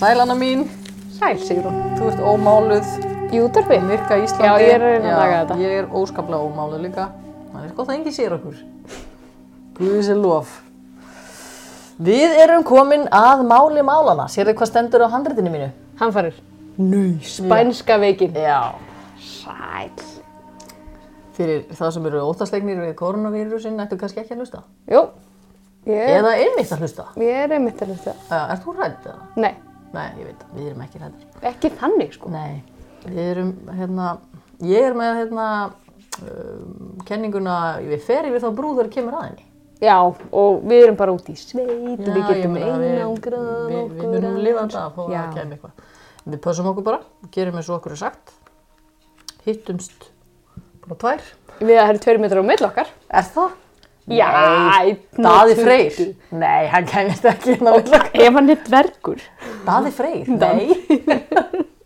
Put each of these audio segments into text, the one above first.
Sælana mín, Sæl, Sigrún. þú ert ómáluð, Í útvarpi? virka Íslandi. Já, ég er að reyna að laga þetta. Ég er óskaplega ómáluð líka. Það er gott að engi sér okkur. Guðið sér lof. Við erum komin að máli málana. Sérðu hvað stendur á handritinu mínu? Hamfarir. Nei, spænska veikin. Já. Sæl. Fyrir það sem eru óttaslegnir við koronavírusin, ættu kannski ekki að hlusta. Jú, ég, Eða einmitt að hlusta. ég er einmitt að hlusta. Ert þú rædd eða? Nei, Nei, ég veit það. Við erum ekki ræddir. ekki þannig sko. Nei, við erum hérna, ég er með hérna um, kenninguna, við ferum við þá brúður kemur að henni. Já, og við erum bara út í sveit, Já, við getum við- einangrað við, okkur. við munum lifa þetta að Já. að kemja eitthvað. Við pössum okkur bara, gerum eins og okkur er sagt, hittumst bara tvær. Við það eru tveir metrar á mill okkar. Er það? Já, og Daði. Freyr? Nei, hann kemist ekki inn á milli. Ef hann er dvergur. Daði Freyr? Nei.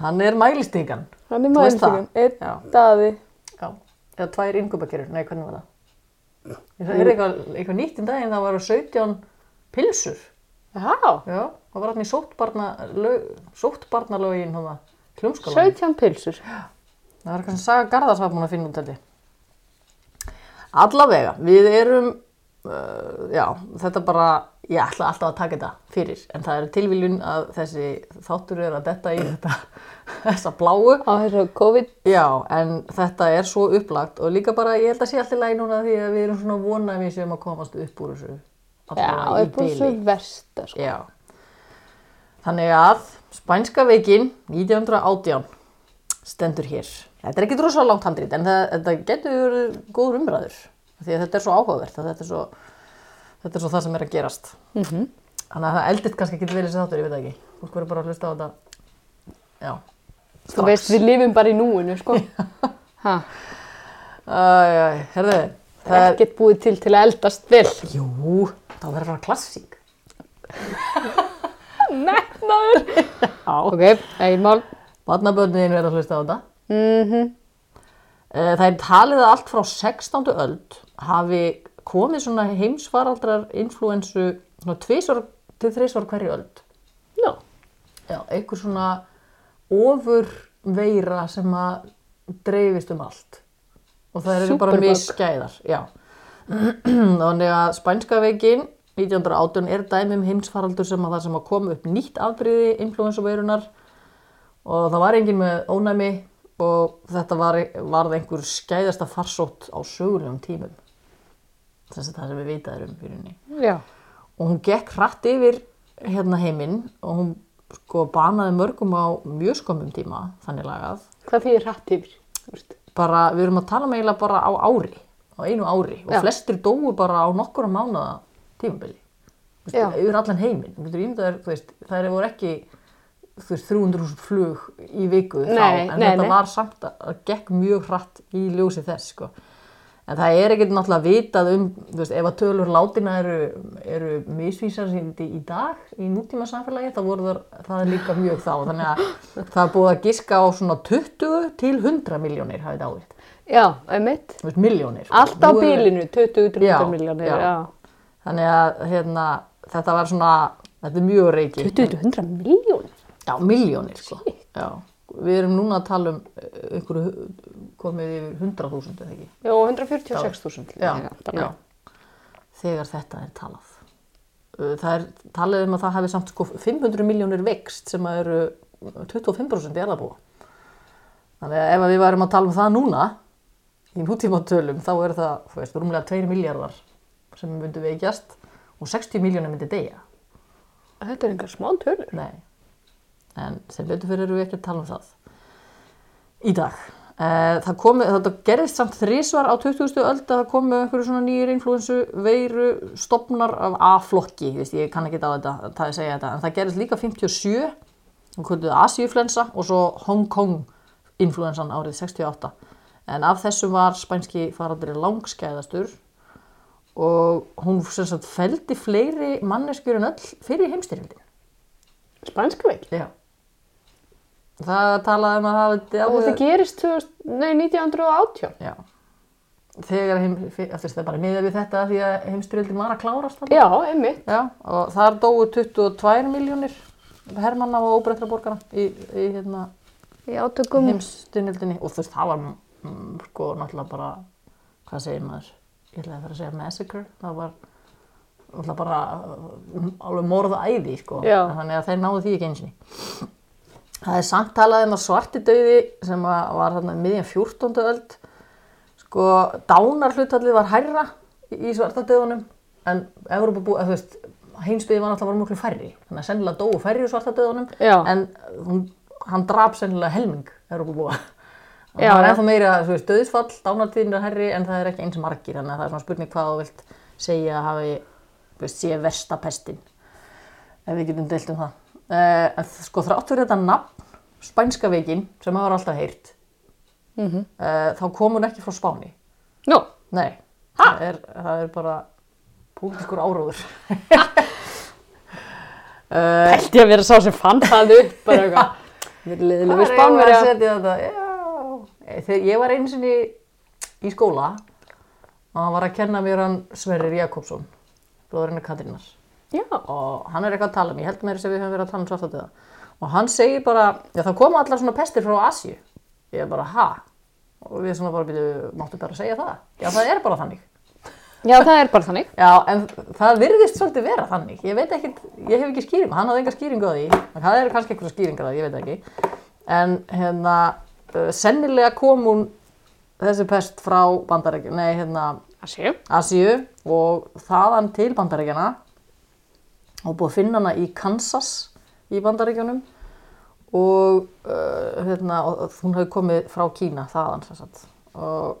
hann er mælistíkan. Hann er maðurinn. Einn Já. daði. Já, eða tvær innkaupakerur, nei hvernig var það? Það er eitthvað, eitthvað nýtt um daginn, það var 17 pilsur. Já, Já, það var hann í sóttbarna, sóttbarnalögin, hann klumskólan. 17 pilsur. Það var sem Saga Garðars var búin að finna út þetta. Allavega, við erum, uh, já, þetta bara, ég ætla alltaf að taka þetta fyrir, en það er tilviljun að þessi þáttur er að detta í þetta, þessa bláu. Á þessu COVID. Já, en þetta er svo upplagt og líka bara, ég held að sé allt í lagi núna því að við erum svona vona að við séum að komast upp úr þessu. Já, upp á þessu versta sko. Já. Þannig að spænska veikin 1918 stendur hér. Þetta er ekki drosalega langt handrít en það, þetta getur verið góður umræður. Því að þetta er svo áhugavert þetta er svo, þetta er svo það sem er að gerast. Mhm. Þannig að það eldist kannski ekki vel þessi þáttur, ég veit það ekki. Fólk verður bara að hlusta á þetta. Já. Þú veist, við lifum bara í núinu sko. Æj, herðu, það það er er... ekkert búið til til að eldast vel. Jú, það verður bara klassík. Metnaður. Já. Ok, eigin mál. Barnaböndin verður að hlusta á þetta. Mhm. Eh, Það er talið að allt frá 16. öld hafi komið svona heimsfaraldrar influensu svona tvisvar til þrisvar hverju öld. Já. Já, einhver svona ofur veira sem að dreifist um allt. Og það eru bara misskæðar. Já. Þannig að spænska veikin 1918 er dæmi um heimsfaraldur sem að það sem að koma upp nýtt afbríði influensuveirunar og það var enginn með ónæmi og þetta var, varð einhver skæðasta farsótt á sögulegum tímum. Þess að það sem við vitaðum um fyrir. Já. Og hún gekk hratt yfir hérna heiminn og hún sko banaði mörgum á mjög skömmum tíma, þannig lagað. Hvað þýðir hratt yfir? Bara, við erum að tala um eiginlega bara á ári, á einu ári og Já. flestir dóu bara á nokkura mánuða tímabili. Yfir allan heiminn. Það voru ekki þú veist, 300.000 flug í viku þá, Nei, en nei, þetta nei. var samt að, að gekk mjög hratt í ljósi þess, sko. En það er ekkert náttúrulega vitað um, þú veist, ef að tölur látina eru, eru misvísandi í dag, í nútíma samfélagi, þá voru það, það er líka mjög þá. Þannig að það er búið að giska á svona 20 til 100 miljónir hafið dáið. Já, einmitt. Þú veist, miljónir. Allt á bílinu, 20-30 Já, miljónir. já. Já. Þannig að hérna, þetta var svona, þetta er mjög reiki. 20-100 miljónir? Já, miljónir sko. Já. Við erum núna að tala um einhverju komið yfir 100.000 eða ekki. Já, 146.000. Já, já. Þegar þetta er talað. Uh, Það er talið um að það hafi samt sko 500 miljónir vext sem að eru 25% erðabúa. Þannig að ef við værum að tala um það núna í nútímatölum þá er það, þú veist, rúmlega 2 miljardar sem myndu veikjast og 60 miljónir myndi deyja. Þetta er einhver smá tölur. Nei, en sem betur fyrir erum við ekki að tala um það í dag. Eh, Það komi, þetta gerðist samt þrísvar á 20. öld að það komu einhverju svona nýjir influensu veiru stopnar af A-flokki, ég kann ekki á þetta, það er segja þetta, en það gerðist líka 57, hún kvölduði Asiuflensa og svo Hong Kong influensan árið 68. En af þessum var spænski faraldurinn langskæðastur og hún sem sagt feldi fleiri manneskjur en öll fyrir heimstyrjöldin. Spænska veik. Já. Það talaði um að það hefði Og þetta gerist 2000, nei, 1918. Já. Þegar heim, eftir þetta bara miða við þetta því að heimstyrjöldin var að klárast þarna. Já, einmitt. Já, og þar dóu 22 miljónir hermanna og óbreytra borgara í, í hérna, Í átökum. heimstyrjöldinni og þú veist, það var mm, sko náttúrulega bara, hvað segir maður? Ég ætlaði að fara að segja massacre, það var náttúrulega bara uh, alveg morða æði, sko. Já. Þannig að Það er samt talað um að svarti dauði sem var þarna um miðjan 14. öld sko dánarhlutallið var hærra í svarta dauðunum en heimsbyði var náttúrulega mjög færri þannig að sennilega dóu færri í svarta dauðunum Já. en hún, hann drap sennilega helming Já, það er já. ennþá meira, veist, döðsfall dánartíðin er hærri en það er ekki eins margir þannig að það er svona spurning hvað þú vilt segja að hafi, sé versta pestin ef við getum deilt um það uh, sko þrátt fyrir þetta nafn spænska veikin sem maður alltaf heyrt Mhm. uh, þá kom hún ekki frá Spáni Nú, nei, það er, það er bara púlitískur áróður held ég að vera sá sem fann það upp bara eitthvað. Liðum við spánverja. setja þetta? Já. Þegar ég var einu sinni í skóla og hann var að kenna mér hann Sverrir Jakobsson, bróðurinn Katrínar. Já. Og hann er eitthvað að tala um, ég held með þess að við höfum verið að tala um svartadöða. Og hann segir bara, já það koma allar svona pestir frá Asíu. Ég er bara, ha? Og við svona bara byrju, máttu bara segja það? Já það er bara þannig. Já, það er bara þannig. Já, en það virðist svolítið vera þannig. Ég veit ekkert, ég hef ekki skýringu, hann hafði enga skýringu á því. Það er kannski eitthvað skýringar á því, ég veit ekki. En hérna, uh, sennilega kom hún þessi pest frá Bandaríkjum, nei, hérna, Það. Asíu og þaðan til Bandaríkjana og búið að finna hana í Kansas í Bandaríkjunum og, uh, hérna, og hún hafi komið frá Kína þaðan sem sagt. Og,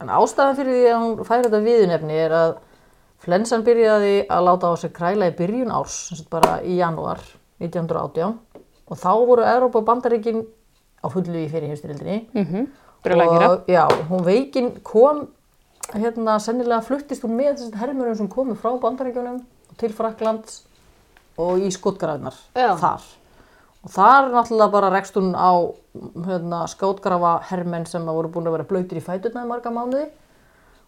en ástæðan fyrir því að hún færi þetta viðunefni er að flensan byrjaði að láta á sig kræla í byrjun árs, sem sagt bara í janúar 1918 og þá voru Európa og Bandaríkin á fullu í fyrir heimstyrildinni Mhm. Að gera. og já, hún veikin kom hérna sennilega fluttist hún með þessum hermurum sem komu frá bandaríkjunum til Fraklands og í skotgrafinar Já. þar. Og þar náttúrulega bara rekst hún á hérna, skátgrafa hermenn sem voru búin að vera blöytir í fæturna í marga mánuði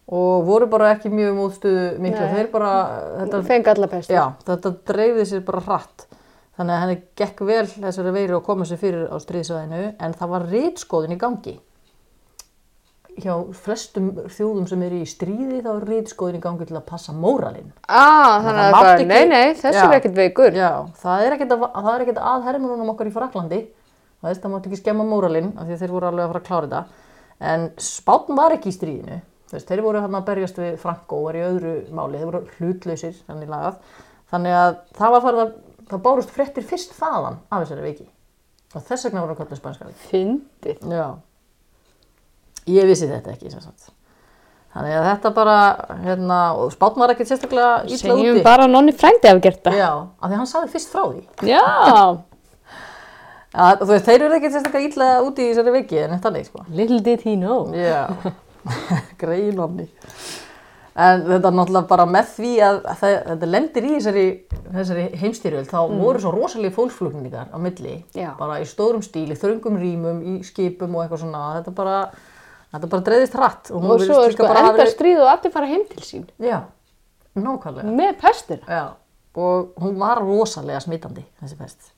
og voru bara ekki mjög móðstuðu miklu. Þeir bara þetta, já, þetta dreifði sér bara hratt. Þannig að henni gekk vel þessari veiru að koma sér fyrir á stríðsvæðinu en það var rítskoðin í gangi hjá flestum þjóðum sem eru í stríði þá er rítskoðin í gangi til að passa móralinn. Ah, þannig Það að mátti bara, ekki- nei, nei, þessi Já. er ekkert veikur. Já, það er ekkert að, það er ekkert að hermunum okkar í Fraklandi það veist, það mátti ekki skemma móralinn af því að þeir voru alveg að fara að klára þetta. En Spátn var ekki í stríðinu. Veist, þeir voru hann að berjast við Franko og var í öðru máli, þeir voru hlutlausir þannig lagað, þannig að það var farið að, það bárust fréttir fyrst þaðan af þessari veiki. Og þess vegna voru kallið spænska veiki Fyndið. Já, ég vissi þetta ekki sem sagt þannig að þetta bara, hérna, og Spátn var ekkert sérstaklega illa Segjum úti bara að nonni frændi hafi gert það. Já, af því hann sagði fyrst frá því Já. að, þú veist, þeir eru ekkert sérstaklega illa úti í þessari veiki en þetta leik, sko Little did he know. Já, grein onni. En þetta er náttúrulega bara með því að það, þetta lendir í þessari, þessari heimstyrjöld, þá voru svo rosalega fólksflugningar á milli, Mm. Já. bara í stórum stíl, í þröngum rýmum, í skipum og eitthvað svona, þetta bara, þetta bara dreifðist hratt. Og virðist svo er sko bara hafa enda verið- stríð og allir fara heim til sín. Já, nákvæmlega. Með pestina. Já, og hún var rosalega smitandi, þessi pest.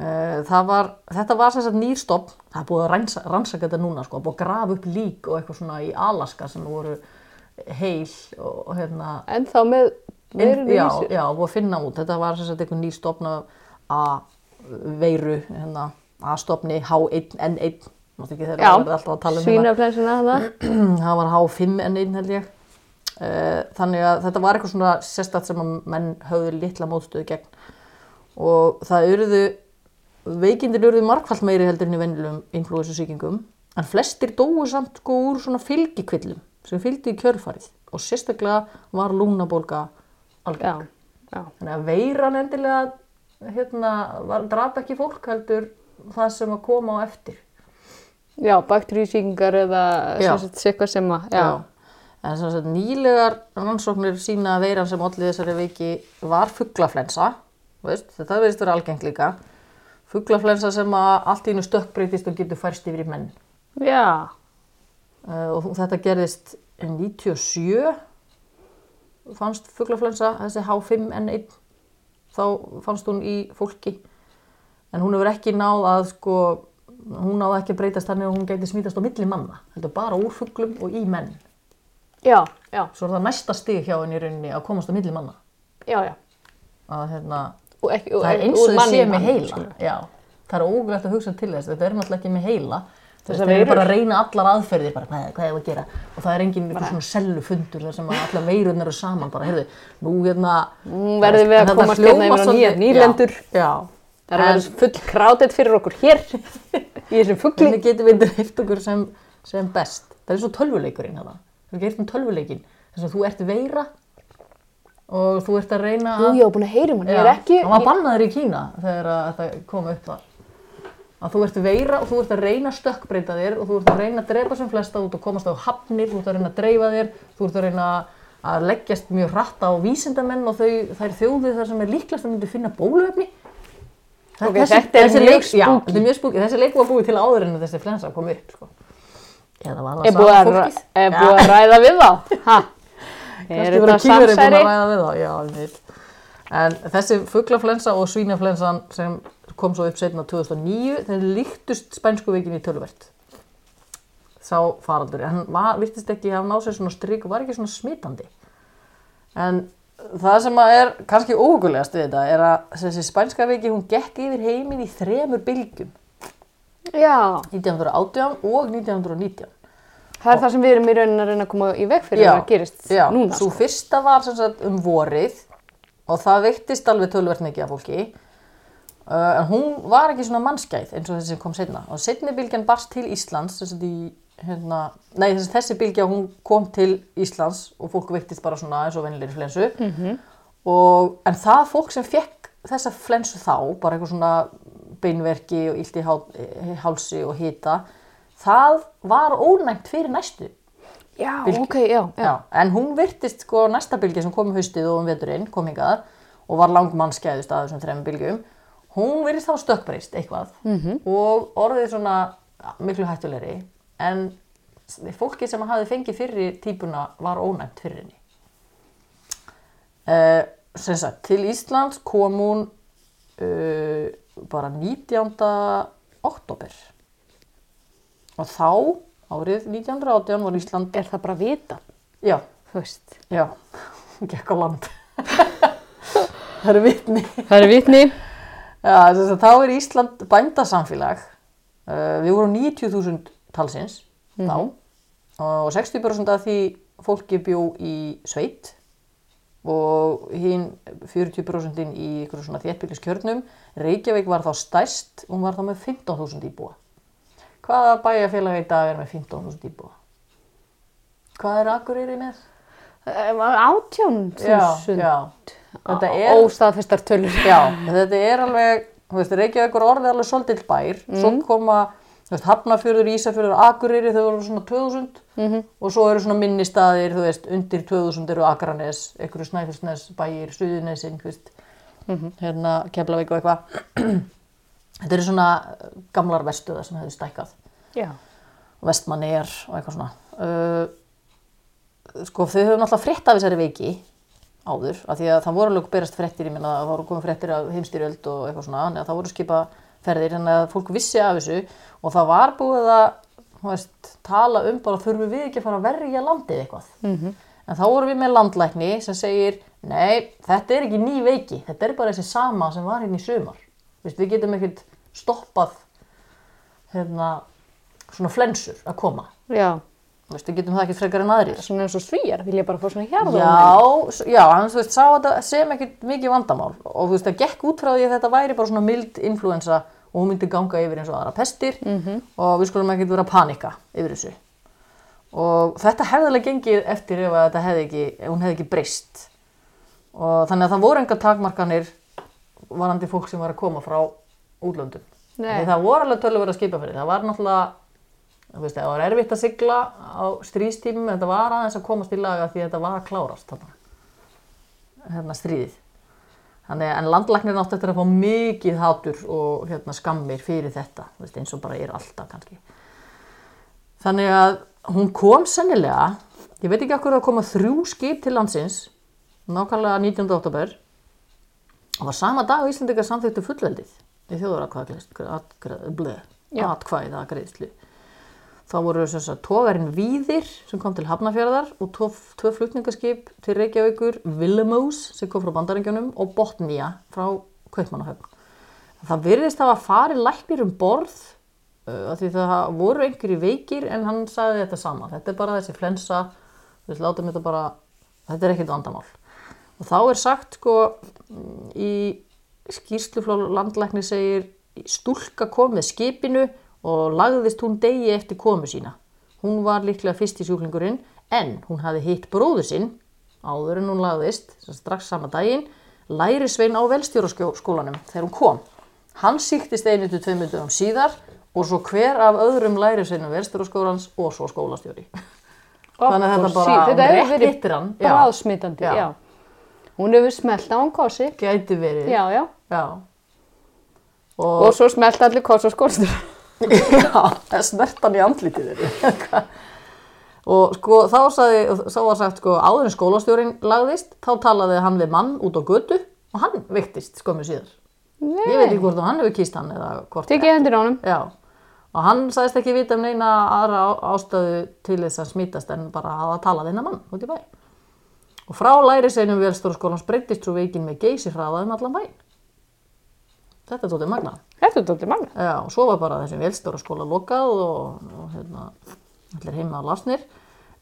Eh, var, þetta var sem sagt nýrstofn, það er búið að ransa, rannsaka þetta núna, sko, búið að grafa upp lík og eitthvað svona í Alaska sem voru heil og, og hérna, En þá með veirinu já, í sér. já, búið að finna út, þetta var sagt eitthvað nýrstofn af A-veiru, hérna, A-stofni, H1N1, það tala um hérna svínaflensuna það. var H5N1 held ég Eh, þannig að þetta var eitthvað svona sérstætt sem að menn höfðu litla mótstöðu gegn og það urðu veikindir urðu margfald meiri heldur en í venjulegum influensasýkingum en flestir dóu samt sko úr svona fylgikvillum sem fylgdi í kjörfarið og sérstaklega var. Já, já. Þannig að veiran endilega hérna, draf ekki fólk heldur það sem að koma á eftir. Já, bakteríusíkingar eða Já. eitthvað sem að, já. En sem sagt nýlegar rannsóknir sína að veiran sem allir þessari veiki var fugglaflensa, veist, þetta verðist vera algengt líka. Fugglaflensa sem að allt í einu stökkbreytist og getur færst yfir í menn. Já, Uh, og þetta gerðist 97 fannst fugglaflensa, þessi H5N1 þá fannst hún í fólki en hún hefur ekki náð að sko, hún náði ekki að breytast þannig að hún gæti smítast á milli manna heldur bara úr fugglum og í menn já, já, svo er það næsta stig hjá henni í rauninni að komast á milli manna já, já. að hérna, Og ekki, og það er eins og þið manni sé í með heila já, það er ógætt að hugsa til þess þetta er náttúrulega ekki með heila það er bara að reyna allar aðferðir bara, hvað, hvað er að gera og það er engin bara. svona sellufundur þar sem allar veirurnar eru saman bara, heyrðu, nú hérna verðum við að komast hérna yfir á nýlendur. já. Það er að vera full krátið fyrir okkur hér í þessum fuggli. hvernig getum við dreift okkur sem, sem best? Það er svo tölvuleikurinn hérna. Þú getur um tölvuleikin þess að þú ert veira og þú ert að reyna Jú, að ég var búin að heyra um hann, ég er ekki... hann var bannaður í Kína þegar þetta kom upp þar. Að þú ert veira og þú ert að reyna að stökkbreyta þér og þú ert að reyna að drepa sem flesta út og komast á hafnir, þú ert að reyna að dreifa þér þú ert að reyna að leggjast mjög hratt á vísindamenn og þau, þær þjóðir þar sem er líklast að myndu finna bóluefni Ok, þetta er mjög leik, já, þetta er mjög spooky. Þessi leik var búið til áður en þessi flensa kom upp sko. eða var Er það búið að, er búið að ræða við þá? Ha? Er þetta samsæri? að ræða við þá já, en þessi fuglaflensa og svínaflensan sem kom svo upp setna 2009 þeir líktust spænsku veikin í tölvert sá faraldur en hann var, virtist ekki hafa náð sér svona strik og var ekki svona smitandi en það sem er kannski óhugulegast við þetta er að þessi spænska veiki hún gekk yfir heiminn í þremur bylgjum Já, 1918 og 1919 það er það sem við erum í raunin að reyna að koma í veg fyrir að það gerist já, núna. Svo sko. fyrsta var sem sagt um vorið og það veiktist alveg tölvert mikið af fólki. Uh, en hún var ekki svona mannskæð eins og þessi sem kom setna. Og setni bylgjan barst til Íslands, þess að í, hérna, nei þessi, þessi bylgja hún kom til Íslands og fólk veiktist bara svona eins og vennilegri flensu. -hmm. og, en það fólk sem fekk þessa flensu þá, bara eitthvað svona beinverki og í hál- hálsi og hita, það var ónæmt fyrir næstu. Já, bylgju. ok, já, já. Já, en hún virtist sko næsta bylgja sem kom um haustið og um veturinn, kom hingað og var langmannskæðust að þessum þrejum bylgjum. Hún virðist þá stökkbreyst eitthvað -hmm. og orðið svona miklu hættulegri en fólki sem hafi fengið fyrri típuna var ónæmt fyrir henni. Uh, sagt, til Íslands kom hún uh, bara 19. oktober og þá árið 1918 var Ísland Er það bara vita, Já, veist. já, hún gekk á land. það eru vitni. Það er vitni. Já, þess að þá er Ísland bændasamfélag. Uh, við vorum 90.000 talsins þá og 60% af því fólki bjó í sveit og hinn 40% í ykkur svona þéttbyggliskjörnum. Reykjavík var þá stærst, hún var þá með 15.000 íbúa. Hvaða bæjarfélag í dag er með 15.000 íbúa? Hvað er Akureyri með? Átjón Já, þúsund. já. Þetta er, alveg, Reykjavík er orðið alveg svolítill bær, svo koma, þú veist, Hafnarfjörður, Ísafjörður, Akureyri, þau voru svona 2000 -hmm. og svo eru svona minni staðir, þú veist, undir 2000 eru Akranes, einhverju Snæfellsnes, bæir, Suðunesin, þú veist, hérna, Keflavík og eitthvað. þetta eru svona gamlar vestuða sem hefðu stækkað. Já. Vestmanneir og eitthvað svona. Uh, sko þau höfum alltaf frétt af þessari veiki áður, af því að það voru alveg berast fréttir, ég minna að það voru komið fréttir af heimstyrjöld og eitthvað svona, að það voru skipa ferðir, þannig að fólk vissi af þessu og það var búið að veist, tala um bara þurfum við ekki að fara að verja landið eitthvað. -hmm. En þá vorum við með landlækni sem segir, nei, þetta er ekki ný veiki, þetta er bara þessi sama sem var hérna í sumar. Vist, við getum ekkert stoppað hérna, svona flensur að koma. Já. Vist, við getum það ekki frekar en aðrir. Svona eins og svíjar, vil ég bara fá svona hjarða. Já, s- já, hann þú veist, sá þetta sem ekkert mikið vandamál og þú veist, það gekk út frá því að þetta væri bara svona mild influensa og hún myndi ganga yfir eins og aðra pestir -hmm. og við skulum ekkert vera að panika yfir þessu. Og þetta hefði alveg gengið eftir ef þetta hefði ekki, hún hefði ekki breyst. Og þannig að það voru engar takmarkanir varandi fólk sem var að koma frá útlöndum. Það voru alveg tölur verið að skipa fyrir. Það var náttúrulega Þú veist, það var erfitt að sigla á stríðstímum, þetta var aðeins að komast í laga því þetta var að klárast þarna, hérna stríðið. Þannig, en landlæknir nátt eftir að fá mikið hátur og hérna, skammir fyrir þetta, veist, eins og bara er alltaf kannski. Þannig að hún kom sennilega, ég veit ekki okkur að koma þrjú skip til landsins, nákvæmlega 19. oktober, og var sama dag og Íslandingar samþýttu fullveldið í greiðslu. Þá voru þess að tógarinn Víðir sem kom til Hafnafjörðar og tvö flutningaskip til Reykjavíkur, Villemose sem kom frá Bandaríkjunum og Botnia frá Kaupmannahöfn. Það virðist hafa farið læknir um borð uh, því það voru einhverju veikir en hann sagði þetta sama. Þetta er bara þessi flensa, veist, látum þetta bara, þetta er ekkert vandamál. Og þá er sagt sko mm, í skýrslu frá landlækni segir stúlka kom með skipinu og lagðist hún degi eftir komu sína. Hún var líklega fyrst í sjúklingurinn en hún hafi hitt bróður sinn áður en hún lagðist strax sama daginn lærisvein á velstjóraskólanum þegar hún kom. Hann síktist einu til tveimur dögum síðar og svo hver af öðrum lærisveinum velstjóraskólans og svo skólastjóri. Þannig að þetta Og bara verið hittir hann. Já, bráðsmitandi, Já. já. Hún hefur smelt á hann kossi, Gæti verið. já, já. Já. Og svo smelt allir og skórstur. Já, það snert hann í andlitið þeirri. og sko þá, sagði, þá var sagt sko áður en skólastjórin lagðist, þá talaði hann við mann út á götu og hann viktist skömmu síðar. Ég veit ekki hvort hann hefur kýst hann eða hvort. Tekið hendur á honum. Já, og hann sagðist ekki vita um neina aðra á- ástæðu til þess að smítast en bara að talað innan mann út í bæ. Og frá læriseinum velstórskólans breytist svo veikin með geysirhraða um allan bæinn. Þetta tótið magnað. Þetta er dóttir manna. Já, og svo var bara þessum velstóra skóla lokað og, og hérna, allir heima á lasnir.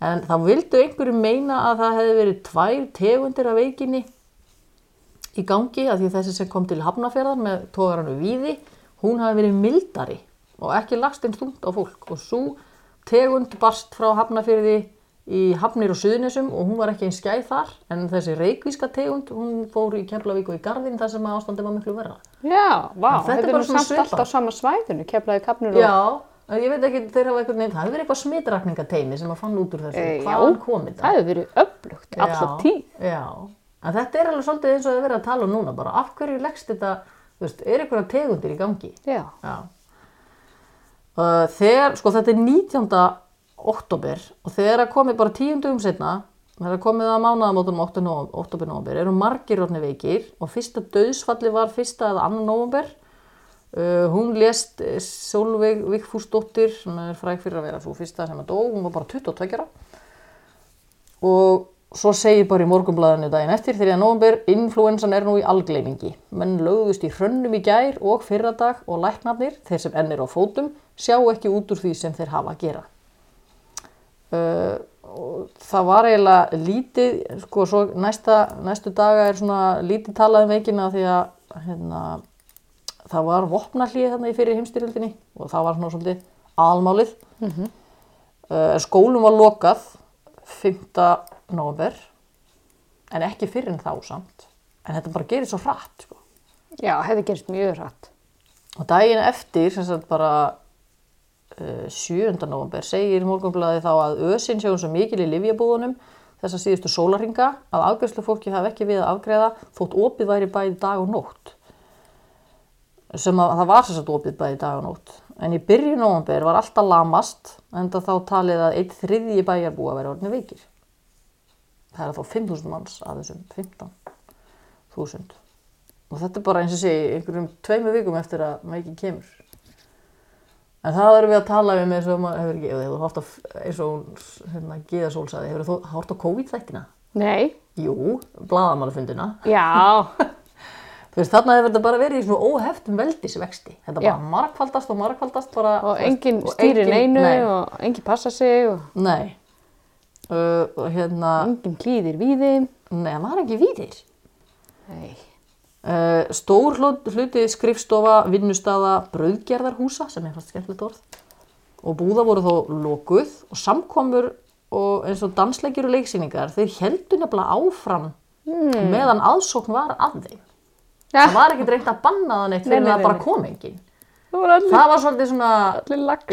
En þá vildu einhverju meina að það hefði verið tvær tegundir af veikinni í gangi að því þessi sem kom til Hafnafjörðar með tógaranu Víði, hún hafi verið mildari og ekki lagst einn stund á fólk og svo tegund barst frá Hafnafjörði í Hafnir og Suðunisum og hún var ekki einn skæð þar en þessi reikvíska tegund, hún fór í Keflavík og í Garðin þar sem að ástandi var miklu verra. Já, vá, þetta er bara samt allt svipað. á sama svæðinu, keflaði kapnur og... Já, ég veit ekki, þeir hafa eitthvað nefnt, það hefur verið eitthvað smitrakningateimi sem að fann út úr þessu. Eh, Hvaðan já. kom þetta? Það hefur verið öflugt, alltaf tíð. Já, en þetta er alveg svolítið eins og það verið að tala um núna, bara af hverju leggst þetta, veist, þegar, sko þetta er 19. oktober og þegar að komið bara tíundum setna, þegar að komið að mánaðamótunum 8. oktober november, eru margir orðni veikir og fyrsta döðsfalli var fyrsta eða annan november. Uh, hún lést eh, Solveig Vigfúsdóttir sem er fræg fyrir að vera svo fyrsta sem að dó, hún var bara 22 ára og svo segir bara í morgunblæðinu daginn eftir þegar november, influensan er nú í algleimingi menn lögðust í hrönnum í gær og fyrradag og læknarnir þeir sem enn er á fótum sjá ekki út úr því sem þeir hafa að gera uh, það var eiginlega lítið sko svo næsta, næstu daga er svona lítið talað um veikina því að hérna, það var vopnallíð þarna í fyrir heimstyrjöldinni og það var svona svolítið aðalmálið mm skólum var lokað 5. november en ekki fyrir en þá samt en þetta bara gerir svo hratt sko. já, hefði gerst mjög rætt. og daginn eftir sem sagt bara uh, 7. november segir morgunblæði þá að ösin sjáum svo mikil í livjabúðunum þessa síðustu sólarringa að afgjörslu fólki hafi ekki við að afgreða þótt opið væri bæði dag og nótt. Sem að það var sagt opið bæði dag og nótt. En í byrjun november var alltaf lamast en þá talið að eitt þriðji bæjarbúa væri orðinu veikir. Það er þá 5.000 manns að þessum 15.000 og þetta er bara eins og sé einhverjum tveimu vikum eftir að veiki kemur en það erum við að tala um eins og maður hefur ekki, hefur hórt á eins og hún, hérna, Gíða Sól sagði, hefur þú hórt á COVID-þættina? Nei, Jú, blaðamannafundina já, Þú veist, þarna hefur þetta bara verið í svona óheftum veldisvexti. Þetta Já. bara margfaldast og margfaldast bara. og enginn stýrir neinu Nei, og enginn passa sig og nei. Uh, og hérna, enginn klýðir víði. nei, það var ekki víðir. Nei, stór hlut, hluti skrifstofa, vinnustaða, brauðgerðarhúsa, sem er fast skemmtilegt orð. Og búða voru þó lokuð og samkomur og eins og dansleikir og leiksýningar, þeir heldur nefnilega áfram meðan aðsókn var að þeim. ja, Það var ekki reynt að banna það neitt Nei, fyrir að bara nei. kom enginn. Það var allir, það var svolítið svona.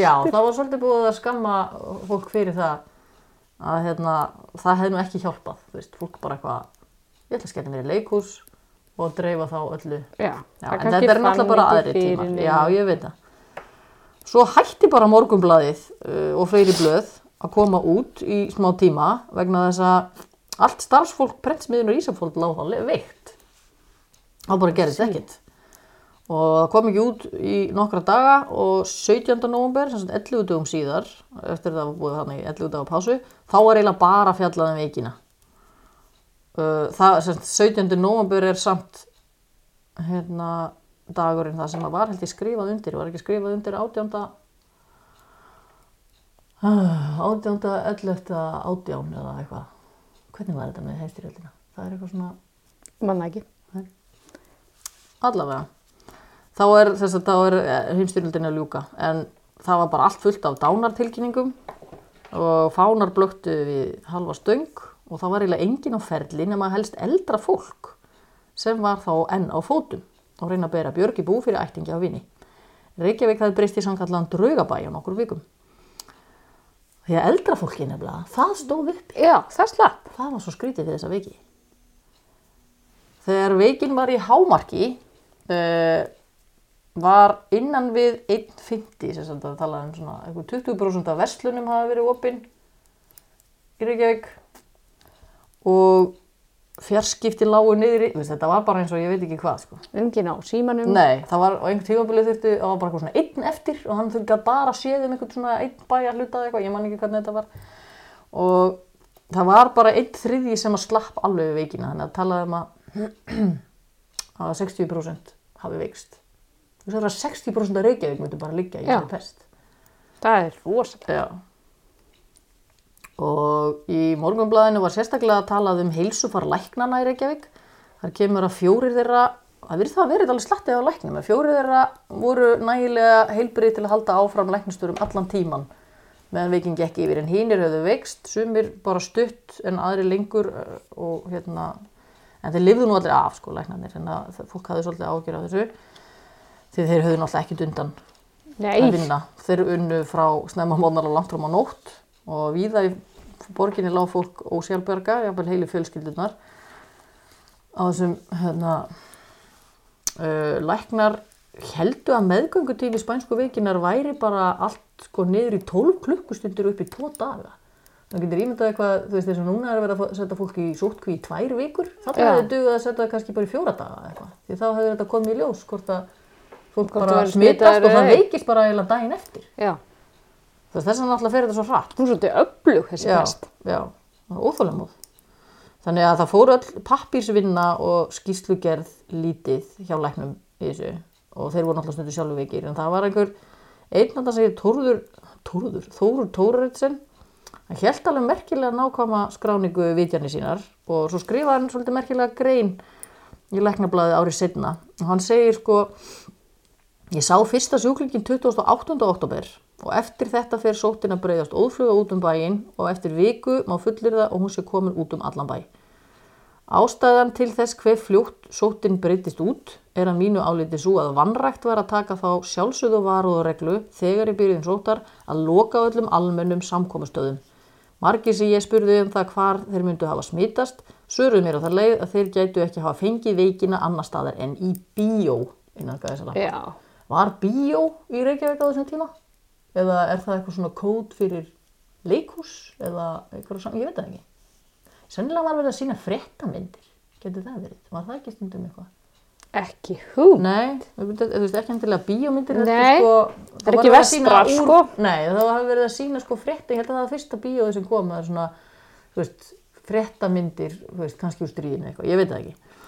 Já, það var svolítið búið að skamma fólk fyrir það að hérna, það hefði nú ekki hjálpað, þú veist, fólk bara eitthvað, ég ætla að skella mér í leikhús og dreifa þá öllu. Já, Já, það en þetta er náttúrulega bara aðri neinu. Já, ég veit það. Svo hætti bara morgunblaðið uh, og fleiri blöð að koma út í smá tíma vegna þess að allt starfsfólk prentsmiðunar Ísafóld lág le- veikt. Það bara gerist ekkert. Og það kom ekki út í nokkra daga og 17. november, sem sagt 11 dögum síðar, eftir það var búið hann í 11 daga pásu, þá var eiginlega bara fjallað um veikina. Uh, það, sagt, 17. november er samt hérna dagurinn það sem að var held ég skrifað undir, var ekki skrifað undir 18. Ah, 18. 11. 18 eða eitthvað. Hvernig var þetta með heimstyrjöldina? Það er eitthvað svona Manna ekki. allavega þá er, er heimstyrjöldin að ljúka en það var bara allt fullt af dánartilkynningum og fánar blöktu við halva stöng og það var eiginlega engin á ferli nema helst eldra fólk sem var þá enn á fótum og reyna að bera björg í bú fyrir ættingi á vini. Reykjavík hafði breyst í samkallan draugabæ á nokkur vikum. Því að eldra fólki nefnilega, það stóð upp Já, það slapp. það var svo skrítið fyrir þessa veiki. Þegar veikin var í hámarki uh, var innan við 1,50 sem sagt að tala um svona einhver 20% af verslunum hafa verið opinn í Reykjavík og fjarskipti lágu niður í, þetta var bara eins og ég veit ekki hvað sko. Engin á símanum. Nei, það var á einhvern tímabilið þurfti, það var bara eitthvað svona einn eftir og hann þurfti að bara séð um einhvern svona einn bæjar hluta eða eitthvað, ég man ekki hvernig þetta var. Og það var bara einn þriðji sem að slapp alveg við veikina, þannig að talaði um að, að 60% hafi veikst. Þú það að 60% af Reykjavík myndi bara liggja í þessu pest. Það er rosalega. Og í morgunblæðinu var sérstaklega talað um heilsufar læknana í Reykjavík. Þar kemur að fjórir þeirra, það verið það að verið alveg slattið á læknum, að fjórir þeirra voru nægilega heilbrið til að halda áfram læknisturum allan tíman meðan veikin gekk yfir. En hínir höfðu veikst, sumir bara stutt en aðri lengur eh, og hérna, en þeir lifðu nú allir af sko læknarnir, en að fólk hafði svolítið ágjör af þessu. Því þeir höfðu náttúrulega ekkert undan Nei, að vinna. Þeir unnu frá snemma mótnar og langt fram á nótt og víða í borginni lág fólk ósjálfberga, jafnvel heilu fjölskyldunar á þessum hérna uh, læknar heldu að meðgöngutími spænsku veikinar væri bara allt sko niður í 12 klukkustundir upp í 2 daga. Það getur ímyndað eitthvað, þú veist þess að núna er að vera að setja fólk í sótkví í tvær vikur. Það Já. hefði dugað að setja það kannski bara í fjóra daga eða eitthvað. Því þá hefði þetta komið í ljós hvort að fólk Hvort bara smitast og það eða ei. veikist bara eiginlega daginn eftir. já. Þess vegna náttúrulega fer þetta svo hratt. Hún er svolítið öflug þessi Já, pest. já, var óþálemóð. Þannig að það fór öll pappírsvinna og skýslugerð lítið hjá læknum í þessu og þeir voru náttúrulega stundu sjálfu veikir en það var einhver einn að það segir Tórður, Tórður, Þórur Tórurritsen hann held alveg merkilega nákvæma skráningu vitjarni sínar og svo skrifaði hann svolítið merkilega grein í læknablaði árið setna og hann segir sko Ég sá fyrsta sjúklingin 28. oktober og eftir þetta fer sóttin að breyðast ófluga út um bæinn og eftir viku má fullir það og hún sé komin út um allan bæ. Ástæðan til þess hver fljótt sóttin breytist út er að mínu áliti svo að vannrækt var að taka þá sjálfsögðu varuðureglu þegar í byrjun sóttar að loka öllum almennum samkomustöðum. Margir sem ég spurði um það hvar þeir myndu hafa smitast, söruðu mér á það leið að þeir gætu ekki hafa fengið veikina annar staðar en í bíó innan gæðisala. Já. Var bíó í Reykjavík á þessum tíma? Eða er það eitthvað svona kód fyrir leikhús? Eða eitthvað svona, ég veit það ekki. Sennilega var verið að sína fréttamyndir. Getur það verið? Var það ekki stundum eitthvað? Ekki hú. Nei, þú veist ekki endilega bíómyndir. Nei, heldur, sko, það er ekki að vestrar, sko. Nei, það var verið að sína sko frétta, ég held að það var fyrsta bíóið sem kom, er svona, þú veist, fréttamyndir, þú veist, kannski úr stríðinu eitthvað, ég veit það ekki.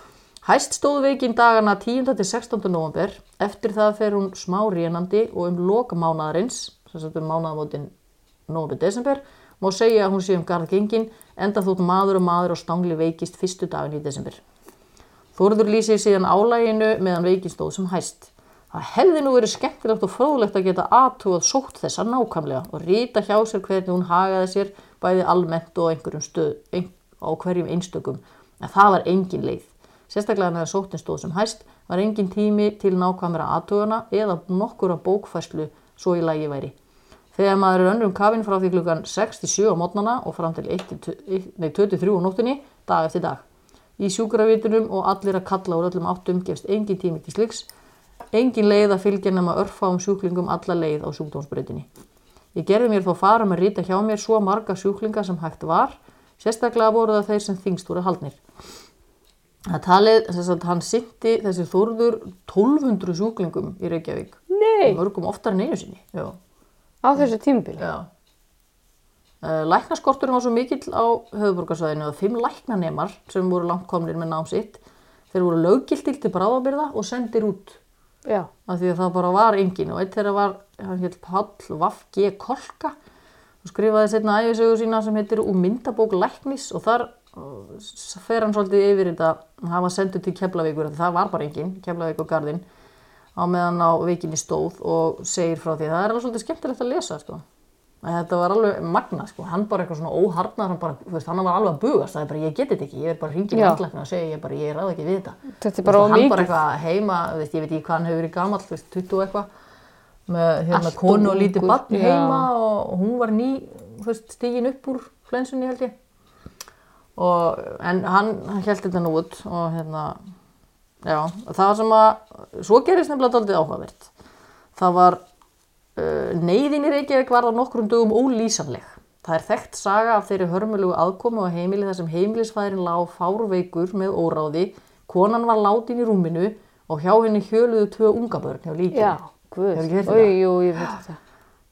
Hæst stóðu veikin dagana 10. til 16. november, eftir það fer hún smá rénandi og um loka mánaðarins, sem sagt um mánaðamótin november-desember, má segja að hún sé um garð gengin, enda þótt maður og maður og stangli veikist fyrstu dagin í desember. Þórður lýsir síðan álæginu meðan veikin stóð sem hæst. Það hefði nú verið skemmtilegt og fróðlegt að geta aðtúað sótt þessa nákvæmlega og rýta hjá sér hvernig hún hagaði sér bæði almennt og stöð, ein, á hverjum einstökum. En það var engin leið. Sérstaklega meðan sóttin stóð sem hæst var engin tími til nákvæmra aðtugana eða nokkura bókfæslu svo í lagi væri. Þegar maður er önnum kafinn frá því klukkan 6-7 á mótnana og fram til 23 á nóttunni, dag eftir dag. Í sjúkravitunum og allir að kalla úr öllum áttum gefst engin tími til sliks, engin leið að fylgja nema örfáum sjúklingum alla leið á sjúkdómsbreytinni. Ég gerði mér þó fara með rýta hjá mér svo marga sjúklinga sem hægt var, sérstaklega voru það þeir sem þingst voru haldnir. Það talið, þess að hann sitti þessi þórður 1200 sjúklingum í Reykjavík, Nei, mörgum oftar en einu sinni. Já. Á þessu tímabili. Já. Uh, læknaskorturinn var svo mikill á höfuborgarsvæðinu að fimm læknanemar sem voru langt komnir með nám sitt, þeir voru löggiltir til bráðabyrða og sendir út. Já, af því að það bara var engin og eitt þeirra var, hann hétt Pall Vafge Kolka og skrifaði setna æfisögu sína sem heitir Úr myndabók læknis og þar uh, fer hann svolítið yfir þetta hann var sendur til Keflavíkur það var bara engin, Keflavík og Garðin á meðan á vikinni stóð og segir frá því, það er alveg svolítið skemmtilegt að lesa sko. Að þetta var alveg magna sko. hann bara eitthvað svona óharnar hann, bara, veist, hann var alveg að bugast, það er bara ég geti þetta ekki ég er bara hringin í Já. andlækna og segja ég bara ég ráð ekki við þetta Þetta er bara hann mikið. bara eitthvað heima, veist, ég veit ekki hvað hann hefur verið veist, 20 og eitthvað með hérna konu og lítið barn já. heima og hún var ný, stigin upp úr flensunni held ég og, en hann, hann held þetta nú út og hérna já, það sem að svo gerist nefnilega daldið áhugavert. Það var uh, neyðin í Reykjavík var það nokkrum dögum ólýsanleg. Það er þekkt saga af þeirri hörmulugu aðkomu á heimili þar sem heimilisfæðin lág fárveikur með óráði. Konan var látin í rúminu og hjá henni hjöluðu tvö unga börn hjá líkinu. Já, Oj, þetta? jú, ég veit þetta.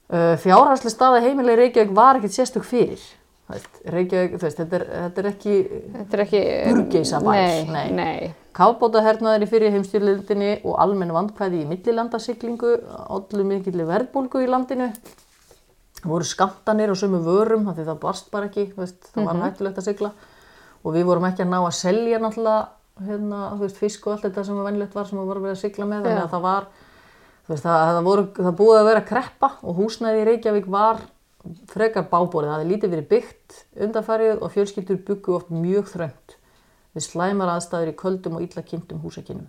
Uh, fjárhærsli staða heimilega í Reykjavík var ekkert sérstök fyrir Reykjavík, þú veist, þetta er, þetta er ekki ekki... Burgeisabær, Nei, nei. nei. kafbótahernaðir í fyrir heimstyrlildinni og almenn vandkvæði í millilandasiglingu allir mikillir verðbólgu í landinu. Voru skamtanir og sömu vörum það barst bara ekki veist, það var hættulegt að sigla. Og við vorum ekki að ná að selja náttúrulega hérna, veist, fisk og allt þetta sem var venjulegt var sem var verið að sigla með þannig að það var það, það, voru, það búið að vera kreppa og húsnæði í Reykjavík var frekar bábórið, það hefði lítið verið byggt undanfarið og fjölskyldur byggu oft mjög þröngt við slæmar aðstæður í köldum og illa kynntum húsakinnum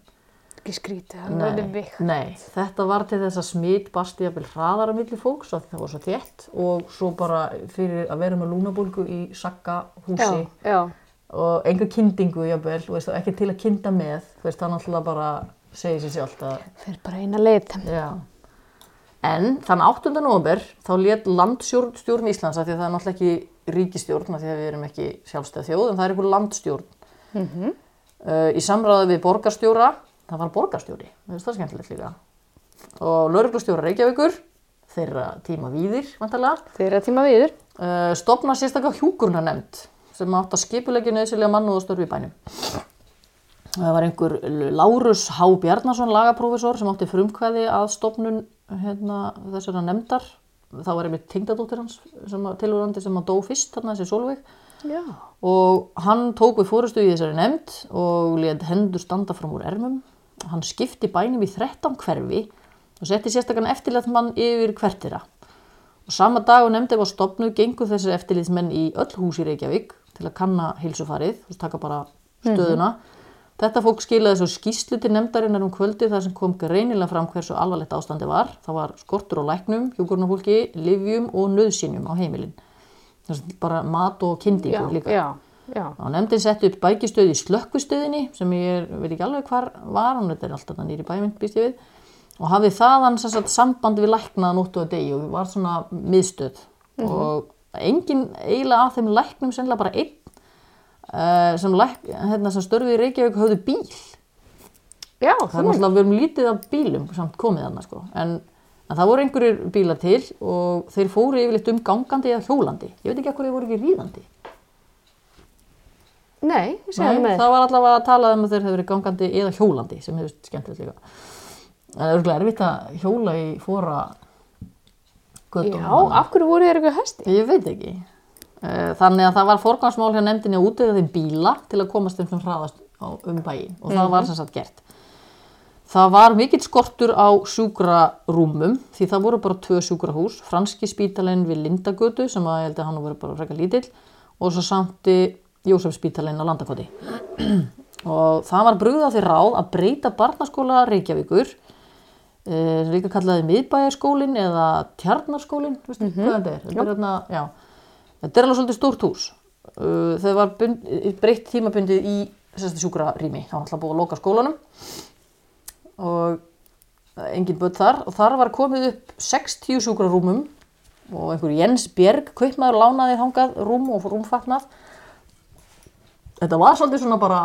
Ekki skrítið, það er verið vikt. nei, þetta var til þess að smit barst jafnvel hraðar á milli fólks því það var svo þétt og svo bara fyrir að vera með lúnabólgu í sakka húsi Já, já. og enga kyndingu jafnvel, og ekki til að kynda með þú veist, það náttúrulega bara segir sér sjálft að Fyrir bara eina leið. Já. En þann 8. november þá let landstjórn Íslands af því að það er náttúrulega ekki ríkistjórn af því að við erum ekki sjálfstæð þjóð en það er einhver landstjórn. Mhm. uh, í samráði við borgarstjóra, það var borgarstjóri, það er skemmtilegt líka. Og lauruglustjóra Reykjavíkur, þeirra tíma víðir, vantarlega, Þeir eru tíma viður. uh, stopna sérstaklega hjúkurna nefnd sem átt að skipulegja nöðsilega mannúð og störfi í bænum. Það var einhver Lárus H. Bjarnason, lagaprófessor, sem átti frumkvæði að stopnun hérna, þessara nefndar. Það var einmitt tengdadóttir hans tilvörandi sem að dó fyrst, þarna þessi Solveig. Já. Og hann tók við fórustu í þessari nefnd og let hendur standa fram úr ermum. Hann skipti bænum í 13 hverfi og setti sérstakann eftirlætt mann yfir hvertira. Og sama dag og nefndi var stopnuð gengur þessir eftirlitsmenn í öll hús í Reykjavík til að kanna heilsufarið, veist, taka bara stöðuna. Þetta fólk skilaði svo skýslu til nefndarinnar um kvöldi þar sem kom greinilega fram hversu alvarlegt ástandi var. Það var skortur á læknum, hjúkurnafólki, livjum og nöðsynjum á heimilin. Bara mat og kyndingu Já, líka. já, já. Og nefndin setti upp bækistöð í slökkvistöðinni sem ég er, veit ekki alveg hvar var, hún er alltaf nýri bæmynd býst ég við og hafði þaðan samband við læknaða nóttu og degi og var svona miðstöð og engin eiginlega af þeim læknum sennilega bara einn sem, læk, hérna, sem störfið í Reykjavík höfðu bíl Já, það er náttúrulega við erum lítið af bílum samt komið þarna sko en, en það voru einhverjir bílar til og þeir fóru yfirleitt um gangandi eða hjólandi ég veit ekki ekkur þeir voru ekki ríðandi Nei, Nei, það var allavega að tala um að þeir hefur verið gangandi eða hjólandi sem hefur skemmtilegt líka. Það er örgulega erfitt að hjóla í fóra göttum. Já, af hverju voru þér eitthvað hesti? Ég veit ekki. Eh, Þannig að það var forgangsmál hjá nefndinni að útöða þeim bíla til að komast þeim sem hraðast á, um bæin og það var sem sagt gert. Það var mikill skortur á sjúkrarúmum því það voru bara tvö sjúkrahús, franski spítalinn við Lindagötu sem að ég held að hann voru bara frekar lítill og svo samti Jósef spítalinn á Landakoti. og það var brugða því ráð að breyta barnaskóla Reykjavíkur eh, sem líka kallaði miðbæjarskólin eða tjarnarskólin veistu mm hvað þetta er? Þetta þetta er alveg svolítið stórt hús. Uh, þau var bund, breytt tímabundið í sérstu sjúkrarými. Það var alltaf búið að loka skólanum og eh, engin börn þar. Og þar var komið upp 60 sjúkrarúmum og einhver Jens Bjerg kaupmaður lánaði þangað rúm og rúmfatnað. Þetta var svolítið svona bara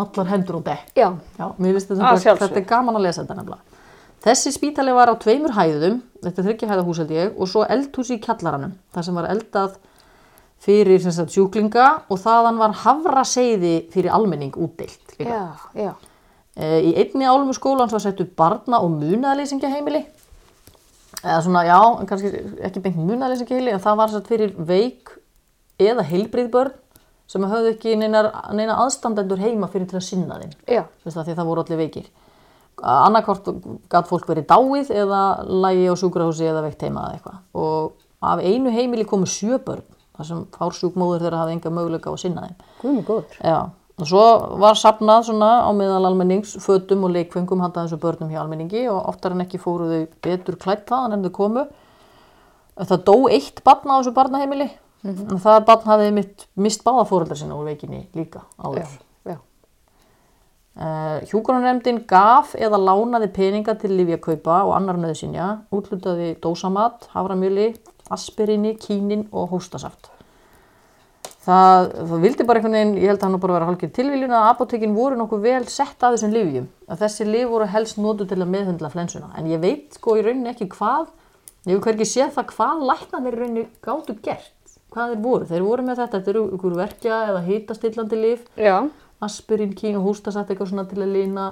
allar hendur og dekk Já, Já, mér finnst þetta, Að þetta, er gaman að lesa þetta nefnilega. Þessi spítali var á tveimur hæðum, þetta er þryggja hæða hús held ég, og svo eldhús í kjallaranum, þar sem var eldað fyrir sagt, sjúklinga og þaðan var hafraseiði fyrir almenning útdeilt. líka. já, já. E, í einni álmu skólans var settu barna- og munaðleysingja heimili, eða svona, já, kannski ekki beint munaðleysingja heimili, en það var sett fyrir veik eða heilbrið börn sem höfðu ekki neina, neina aðstandendur heima fyrir til að sinna þeim Já, þú veist það, því það voru allir veikir annarkort gætt fólk verið dáið eða lægi á sjúkrahúsi eða veikt heima eða eitthvað og af einu heimili komu sjö börn þar sem fársjúkmóður þeirra hafði enga möguleika á að sinna þeim guð mig góður. Já, og svo var sapnað svona á meðal almennings fötum og leikfengum handa þessu börnum hjá almenningi og oftar en ekki fóru þau betur klætt þaðan en þau komu. Það dó eitt barn á þessu barnaheimili en það barn hafði mitt, mist báða fóreldar sinna úr veikinni líka áður. Já, já. Uh, Hjúgrunarnefndin gaf eða lánaði peninga til livjakaupa og annar nöðsynja, útlutaði dósamat, haframjöli, aspirinni, kínin og hóstasaft. Það, það vildi bara einhvern veginn, ég held að hann bara vera hálfgerð tilviljun að apotekin voru nokkuð vel sett að þessum livjum. Að þessi liv voru helst notu til að meðhundla flensuna. En ég veit sko í rauninni ekki hvað, ég hef hvergi séð það hvað læknarnir í rauninni gáttu gert. Hvað þeir voru. Þeir voru með þetta, þetta eru ykkur verkja eða hitastillandi liv Já. aspirin, kín og hústasatt eitthvað svona til að lína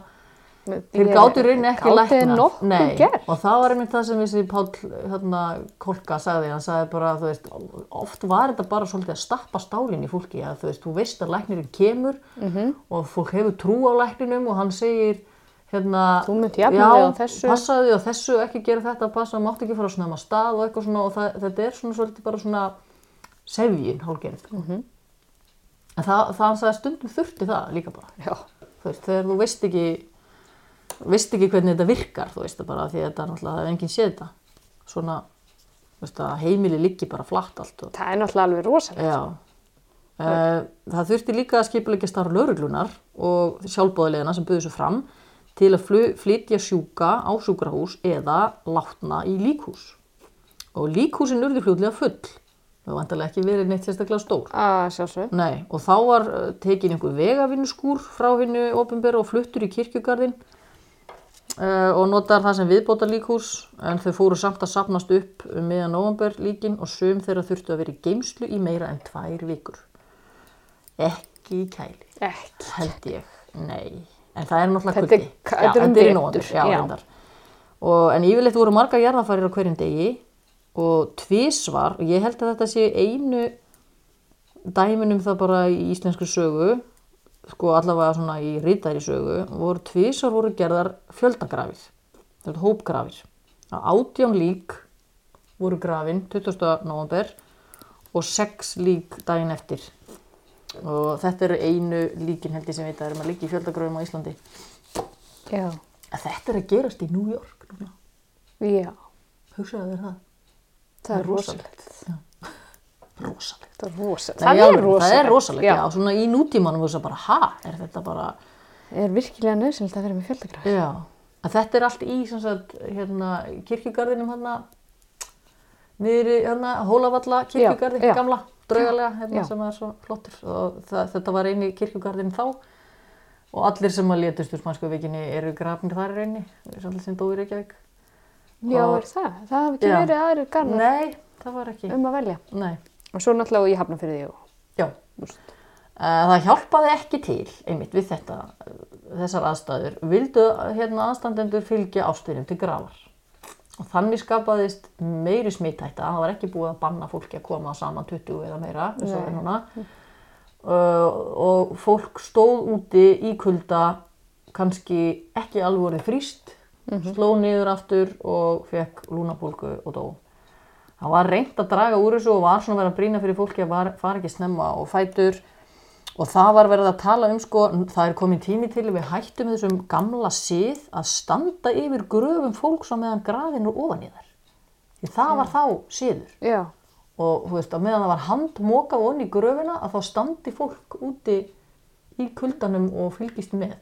þeir gátu í rauninni ekki lækna nokkuð gert? og það var einmitt það sem þessi Páll hérna, Kolka sagði, hann sagði bara þú veist, oft var þetta bara svolítið að stappa stálinn í fólki, að þú veist, þú veist að læknirinn kemur Mhm. -hmm. og fólk hefur trú á lækninum og hann segir hérna, Þú munt jafna já, þig á þessu." ekki gera þetta passa, mátt ekki fara á snemma stað og eitthvað svona og það, þetta er svona svolítið bara svona sefjin hálfgerð mm Mhm. -hmm. en það, það hann sagði stundum þurfti það líka bara Já. þú veist, þegar þú veist ekki veist ekki hvernig þetta virkar þú veist það bara því að þetta er náttúrulega það er enginn séð þetta. Svona veist heimili liggi bara flatt allt og, Það er náttúrulega alveg rosalega. já. Uh, það þurfti líka að skipulegja starf lauruglunar og sjálfbóðilegina sem buðu svo fram til að flytja sjúka á sjúkrahús eða látna í líkhús. Og líkhúsin urði fljóðlega full. Það var vantarlega ekki verið neitt sérstaklega stór Að. Nei, og þá var uh, tekin einhver vegavinnuskúr frá hennu ofinbera og fluttur í kirkjugarðin og notar það sem viðbóta líkhús en þau fóru samt að sapnast upp um meðan november líkin og sum þeirra þurftu að vera í geimslu í meira en tvær vikur. Ekki í kæli, Ekki. held ég, nei. En það er náttúrulega kuldi. þetta er um er í. Og, en yfirleitt voru margar jarðafærir á hverjum degi og tvísvar, og ég held að þetta sé einu dæminum það bara í íslensku sögu sko allavega svona í rítæri sögu voru tvísar voru gerðar fjöldagrafir þetta er hópgrafir að átján lík voru grafin 20. november og sex lík daginn eftir og þetta eru einu líkin held ég sem veit að erum að líka í fjöldagrafum á Íslandi Já. að þetta er að gerast í New York núna. Já. hugsaðu þér það Það er rosalegt. rosalegt Það er rosalegt. Það í er rosalegt. það er rosalegt, já. Já. svona í nútímanum þú veist bara, ha, er þetta bara Er virkilega nöðsynlegt að vera með fjöldagraf. Já, að þetta er allt í sem sagt, hérna, kirkjugarðinum hérna, niður í hérna, Hólavalla kirkjugarði, Já, já. gamla, draugalega, hérna, sem er svo flottur og það, þetta var eini kirkjugarðin þá og allir sem að létust úr spansku vikinni eru grafnir þar í rauninni, svolítið sem dói í Reykjavík. Já, Og- er það? Það hafi ekki verið það var ekki, um að velja. nei, Og svo náttúrulega ég hafna fyrir því og... já. Eh, Það hjálpaði ekki til, einmitt við þetta, þessar aðstæður, vildu hérna aðstandendur fylgja ástyrjum til grafar. Og þannig skapaðist meiri smittætta, það var ekki búið að banna fólki að koma saman 20 eða meira. Uh, og fólk stóð úti í kulda, kannski ekki alveg orðið fríst, sló niður aftur og fekk lúnapólku og dó. Það var reynt að draga úr þessu og var svona vera að brýna fyrir fólki að var, fara ekki snemma og fætur Og það var verið að tala um sko, það er komin tími til við hættum þessum gamla sið að standa yfir gröfum fólks á meðan grafin er ofan í þær. Því það var þá siður. Já. Og þú veist, að meðan það var handmokað onni í gröfina að þá standi fólk úti í kuldanum og fylgist með.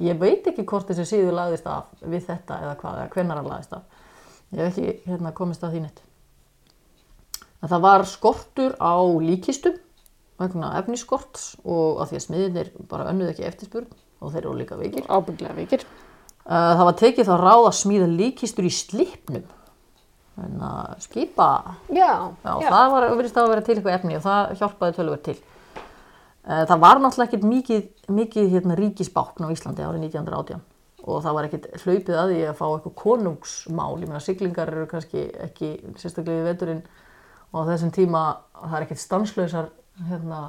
Ég veit ekki hvort þessi siður lagðist af við þetta eða hvað, eða hvenær hann lagðist af. Ég hef ekki hérna, komist að því neitt. En það var skortur á líkistum vegna efniskorts og að því að smiðinir bara önnuð ekki eftirspurn og þeir eru líka veikir. Ábygglega vikir. Uh, það var tekið þá ráð að smíða líkistur í slipnum. En að skipa, Já. já, það var verið að vera til eitthvað efni og það hjálpaði tölver til. Uh, það var náttúrulega ekkert mikið, mikið hérna, ríkisbákn á Íslandi árið 1918 og það var ekkert hlaupið að því að fá eitthvað konungsmál. Ég meina siglingar eru kannski ekki sérstaklega í veturinn og á þessum tíma það er ekkert stanslausar, hérna,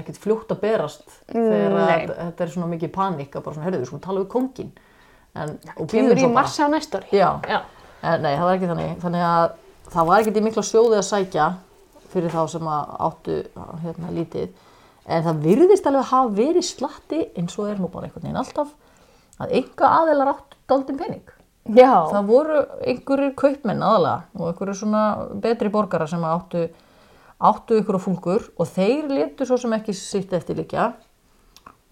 ekkert fljótt að berast þegar að, þetta er svona mikið panik að bara svona, herðu, við skulum tala við kongin. En, og Kemur í svo bara. mars á næsta ári. Já. Já. En, nei, það var ekki þannig. Þannig að það var ekkert í mikla sjóði að sækja fyrir þá sem að áttu hérna, lítið. En það virðist alveg að hafa verið slatti eins og er nú bara einhvern veginn alltaf að enga aðeinar áttu daldinn pening. Já. Það voru einhverjir kaupmenn aðalega og einhverjir svona betri borgara sem áttu, áttu ykkur og fúlgur og þeir letu svo sem ekki sitt eftir líka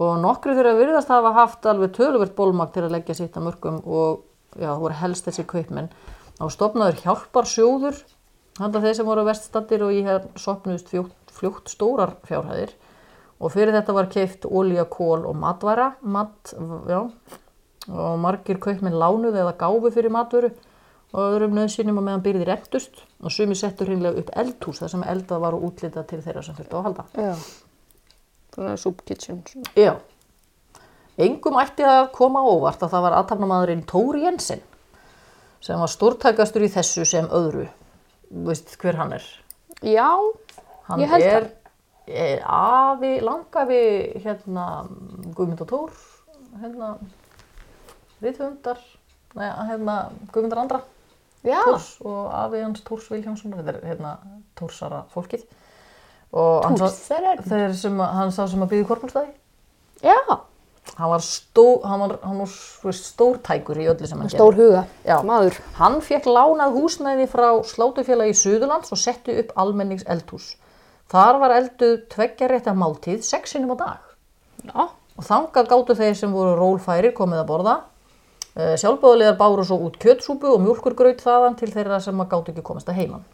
og nokkri þeirra virðast hafa haft alveg töluvert bólmag til að leggja sitt að mörgum og já, það voru helst þessi kaupmenn. Og stopnaður hjálpar sjóður handa þeir sem voru veststattir og ég hef sopnuðist fljótt, fljótt stórar fjárhæðir. Og fyrir þetta var keift ólíja, kól og matværa mat, já, og margir kaupmenn lánuð eða gáfu fyrir matvöru og öðrum nöðsynum og meðan byrðir eldust og sumi settur hreinlega upp eldhús þar sem eldað var og útlitað til þeirra sem þurftu að halda. Já. Svona soup kitchen. Svona. Já. Engum ætti að koma óvart að það var aðtapnamaðurinn Tóri Jensen sem var stórtækastur í þessu sem öðru. Veist hver hann er? Já. Hann Ég held er, er afi, langafi hérna Guðmund og Tór, hérna Rithundar, neða hérna Guðmundar andra. Já. Tórs og afi hans Tórs Viljánsson, þetta er hérna Tórsara fólkið. Og þeir sem að, hann sá sem að byggði korpulstæði. Já. Hann var, stó, hann var, hann var stórtækur í öllu sem hann Stór huga. Já. Maður. Hann fekk lánað húsnæði frá slátufélagi Suðurlands og setti upp almennings eldhús. Þar var elduð tveggjarétta máltíð sexinum á dag. Já. Og þangað gátu þeir sem voru rólfærir komið að borða. Uh, Sjálfbóðulegar báru svo út kjötsúpu og mjólkurgraut þaðan til þeirra sem að gátu ekki komast að heiman.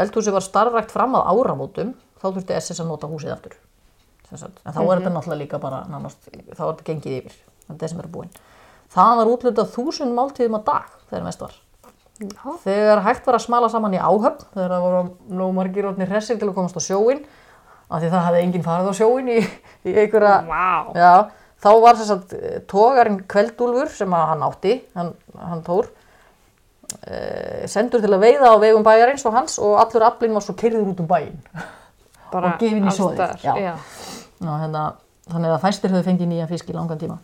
Eldhúsi var starfrækt fram að áramótum, þá þurfti SS að nota húsið aftur. Sem sagt. En þá er þetta náttúrulega líka bara, nánast, þá er þetta gengið yfir, þetta er sem er búinn. Það var útlutað þúsund máltíðum á dag þegar mest var. Já. Þegar hægt var að smala saman í áhöfn, þegar það voru nóg margir orðnir hressir til að komast á sjóin, af því það hefði enginn farið á sjóin í, í einhverja, Vá. já, þá var þess að tógarinn Kveldúlfur sem hann átti, hann, hann tór, e, sendur til að veiða á vegum bæjarins og hans og allur aflinn var svo kyrður út um. Bara Og gefin í. Ná, hérna, þannig að fæstir höfðu fengið nýja fisk í langan tíma.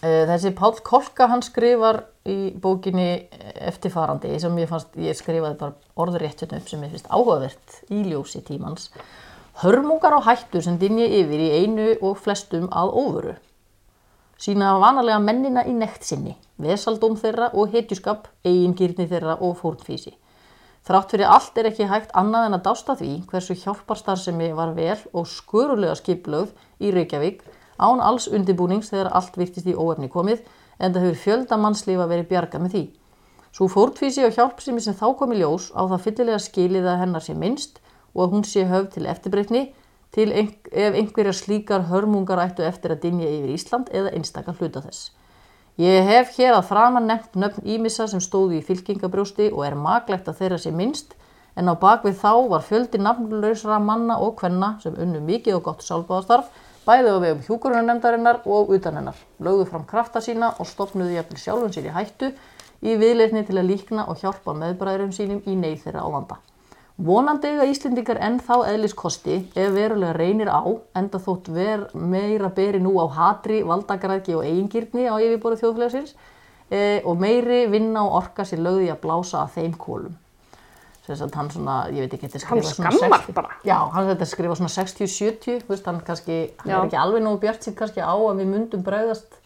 Eh, Þessi Páll Kolka hann skrifar í bókinni eftirfarandi sem ég fannst, ég skrifaði bara orðrétt hérna sem ég finnst áhugavert í ljósi tímans. Hörmungar á hættu sem dinja yfir í einu og flestum að óvöru. Sína vanalega mennina í nekt sinni, vesaldóm þeirra og hetjuskap, eigingirni þeirra og fórnfísi. Þrátt fyrir allt er ekki hægt annað en að dásta því hversu hjálparstarfsemi var vel og skörulega skiplögð í Reykjavík án alls undibúnings þegar allt virtist í óefni komið en það hefur fjölda mannslífa verið bjarga með því. Svo fórtvísi og hjálpsemi sem þá kom í ljós á það fyllilega skilið að hennar sé minnst og að hún sé höfð til eftirbreytni til ef einhverjar slíkar hörmungar ættu eftir að dinja yfir Ísland eða einstakar hluta þess. Ég hef hér að framan nefnt nöfn ímissa sem stóðu í fylkingabrjósti og er maglegt að þeirra sé minnst en á bakvið þá var fjöldi nafnlausra manna og kvenna sem unnu mikið og gott sálbáðastarf bæði á vegum hjúkurunanemdarinnar og utan hennar, lögðu fram krafta sína og stopnuðu jafnvel sjálfum sér í hættu í viðleitni til að líkna og hjálpa meðbræðurum sínum í neyð þeirra á vanda. Vonandi eiga Íslendingar enn þá eðliskosti ef verulega reynir á, enda þótt ver meira beri nú á hatri, valdagræðki og eigingirni á yfirborðu þjóðfélagsins e, og meiri vinna og orka sér lögði að blása að þeim kólum. sem sagt hann svona, ég veit ekki, þetta Hann skrifa svona skammar 60 bara. Já, hann þetta skrifa svona 60-70, þú veist, hann kannski, hann Já. er ekki alveg nógu bjart sér kannski á að við myndum bregðast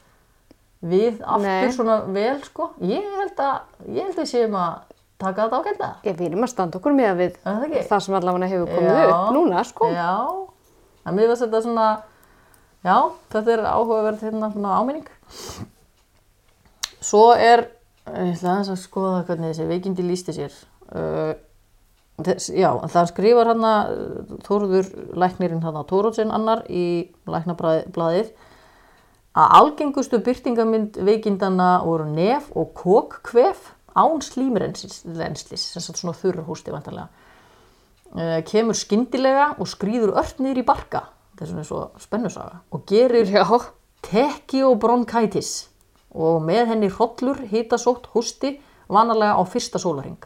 við aftur Nei. svona vel, sko. Ég held að, ég held að séum að taka þetta. Ég, við erum að standa okkur með við það það sem allavega hefur komið Já. upp núna, sko. Já, en mér varst þetta svona, já, þetta er áhugaverð hérna svona áminning. Svo er, ég ætla aðeins að skoða hvernig þessi veikindi lísti sér. Uh, þess, já, það skrifar hann að Þóruður læknirinn hann að Tórótsin annar í læknablaðið að algengustu byrtingamind veikindana voru nef og kokkvef án slímrenslis, sem sagt svona þurrhústi vantarlega uh, kemur skyndilega og skrýður ört niður í barka. Þetta er svona svo spennusaga. Og gerir Já. tekiobronkætis og með henni hrollur hitasótt hósti vanalega á fyrsta sólaring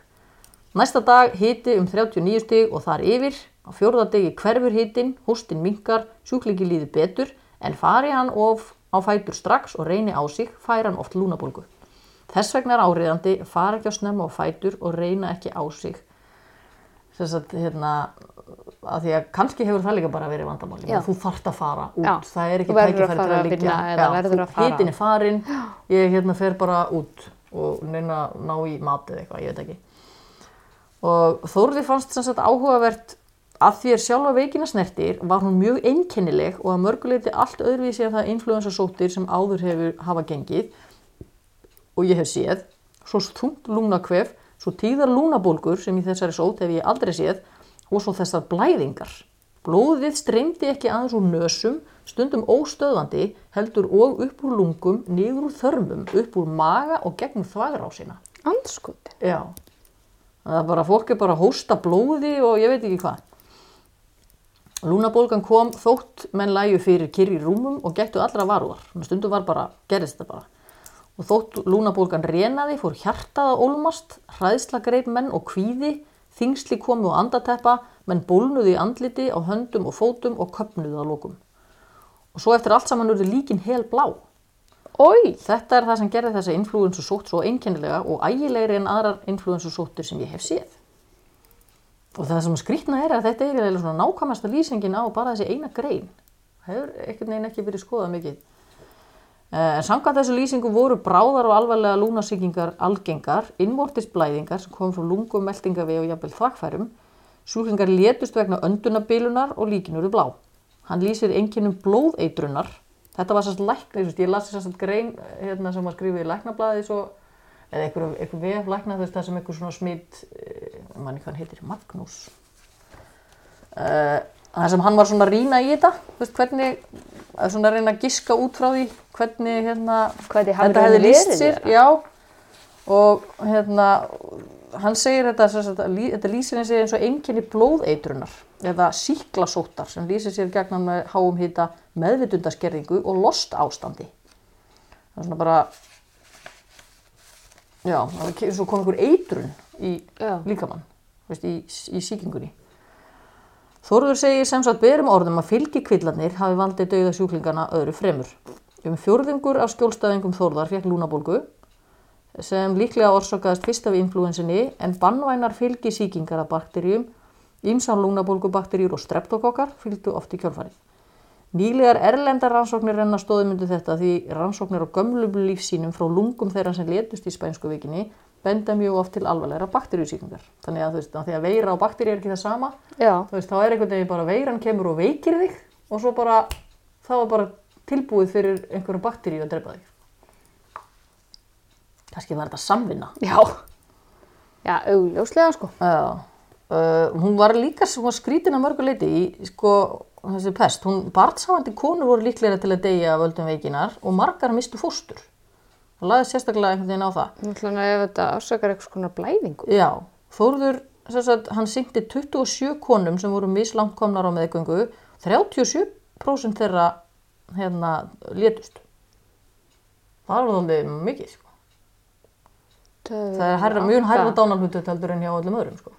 næsta dag hiti um 39 stig og þar yfir. Á fjórða degi hverfur hitin hóstin minkar, sjúklingi líður betur en fari hann of á fætur strax og reyni á sig fær hann oft lúnabólgu þess vegna er áriðandi fara ekki á snemma á fætur og reyna ekki á sig. Sem sagt, hérna, að því að kannski hefur það líka bara verið vandamáli þú þarft að fara út, Já. það er ekki Þú að tækifæri til að að liggja. að fara. hitin er farin, ég hérna fer bara út og neina ná í mat eða eitthvað, ég veit ekki. Og Þórði fannst sem sagt áhugavert að því er sjálfa veikina snertir var hún mjög einkennileg og að mörguleiti allt öðruvísi af það influensasóttir sem áður hefur hafa gengið og ég hef séð svo þungt lúnakvef, svo tíðar lúnabólgur sem í þessari sót hef ég aldrei séð og svo þessar blæðingar. Blóðið streymdi ekki aðeins úr nösum, stundum óstöðvandi, heldur og upp úr lungum, niður úr þörmum, upp úr maga og gegnum þvagrásina. Andskotin. Já. Það er bara, fólk er bara að hósta blóði og ég veit ekki hvað. Lúnabólgan kom þótt menn læju fyrir kyrri rúmum og gettu allra varúðar. Stundum var bara, gerðist þetta bara. Og þótt lúnabólgan renaði, fór hjartað að ólmast, hræðsla greip menn og kvíði, þingsli komu á andateppa, menn bólnuði í andliti á höndum og fótum og köpnuði á lokum. Og svo eftir allt saman urðu líkin hel blá. Ói. Þetta er það sem gerði þessa influensu sótt svo einkennilega og ægilegri en aðrar influensu sóttur sem ég hef séð. Og það sem skrýtna er að þetta er nákvæmasta lýsingin á bara þessi eina grein. Það hefur einhvern veginn ekki verið skoðað mikið. Eh, En samkvæmt þessu lýsingu voru bráðar og alvarlega lúnasýkingar algengar, innvortisblæðingar sem kom frá lungum, meldingavi og jafnvel þvagfærum. Sjúklingar létust vegna öndunabilunar og líkin eru blá. Hann lýsir einkennum blóðeitrunar. Þetta var sérst lækna, ég las sérst grein hérna, sem var skrifið í læknablaði svo, eða einhver, einhver vef lækna þess það sem einhver svona smitt, manni hvað hann heitir, Magnús. Það sem hann var svona að rýna í þetta, veist, hvernig, að svona reyna að giska út frá því hvernig hérna, Hvernig þetta hefði verið sér, já, og hérna, hann segir þetta, lý, þetta lýsir og eins og einkenni blóðeitrunar eða síklasóttar sem lýsir sér gegnan með háum hýta meðvitundaskerðingu og lost ástandi. Það er svona bara, já, það er eins og kom einhver eitrun í Já. líkamann, veist, í, í síkingunni. Þórður segir sem sagt berum orðum að fylgikvillarnir hafi valdið dauða sjúklingana öðru fremur. Um fjórðingur af skjólstæðingum Þórðar fekk lúnabólgu sem líklega orsakaðist fyrst af influensinni en bannvænar fylgisíkingar af bakterjum, ímsan lúnabólgubakterjur og streptokokkar fylgdu oft í kjölfarið. Nýlegar erlendar rannsóknir renna stóðmyndu þetta því rannsóknir á gömlum lífsínum frá lungum þeirra sem letust í spænsku vikinni benda mjög oft til alvarlegra bakterjusíkingar. Þannig að þú veist, því að veira og bakterja er ekki það sama, Já. þú veist, þá er einhvern veginn bara veiran kemur og veikir þig og svo bara, þá er bara tilbúið fyrir einhverju bakteríu að drepa þig. Kannski var þetta samvinna. Já. Já, augljóslega, sko. Já. Uh, hún var líka var skrítin að mörgu leiti í sko, þessi pest. Hún barnsáandi konur voru líklega til að deyja völdum veikinar og margar mistu fóstur. Það laði sérstaklega einhvern veginn á það. Náttúrulega ef þetta ásakar eitthvað konar blæðingu. Já, Þórður, sagt, hann syngdi 27 konum sem voru mislangt komnar á meðgöngu, 37% þeirra hérna létust. Það var alveg mikið, sko. Það er herra, mjög hærra dánarhlutu heldur en hjá öllum öðrum, sko.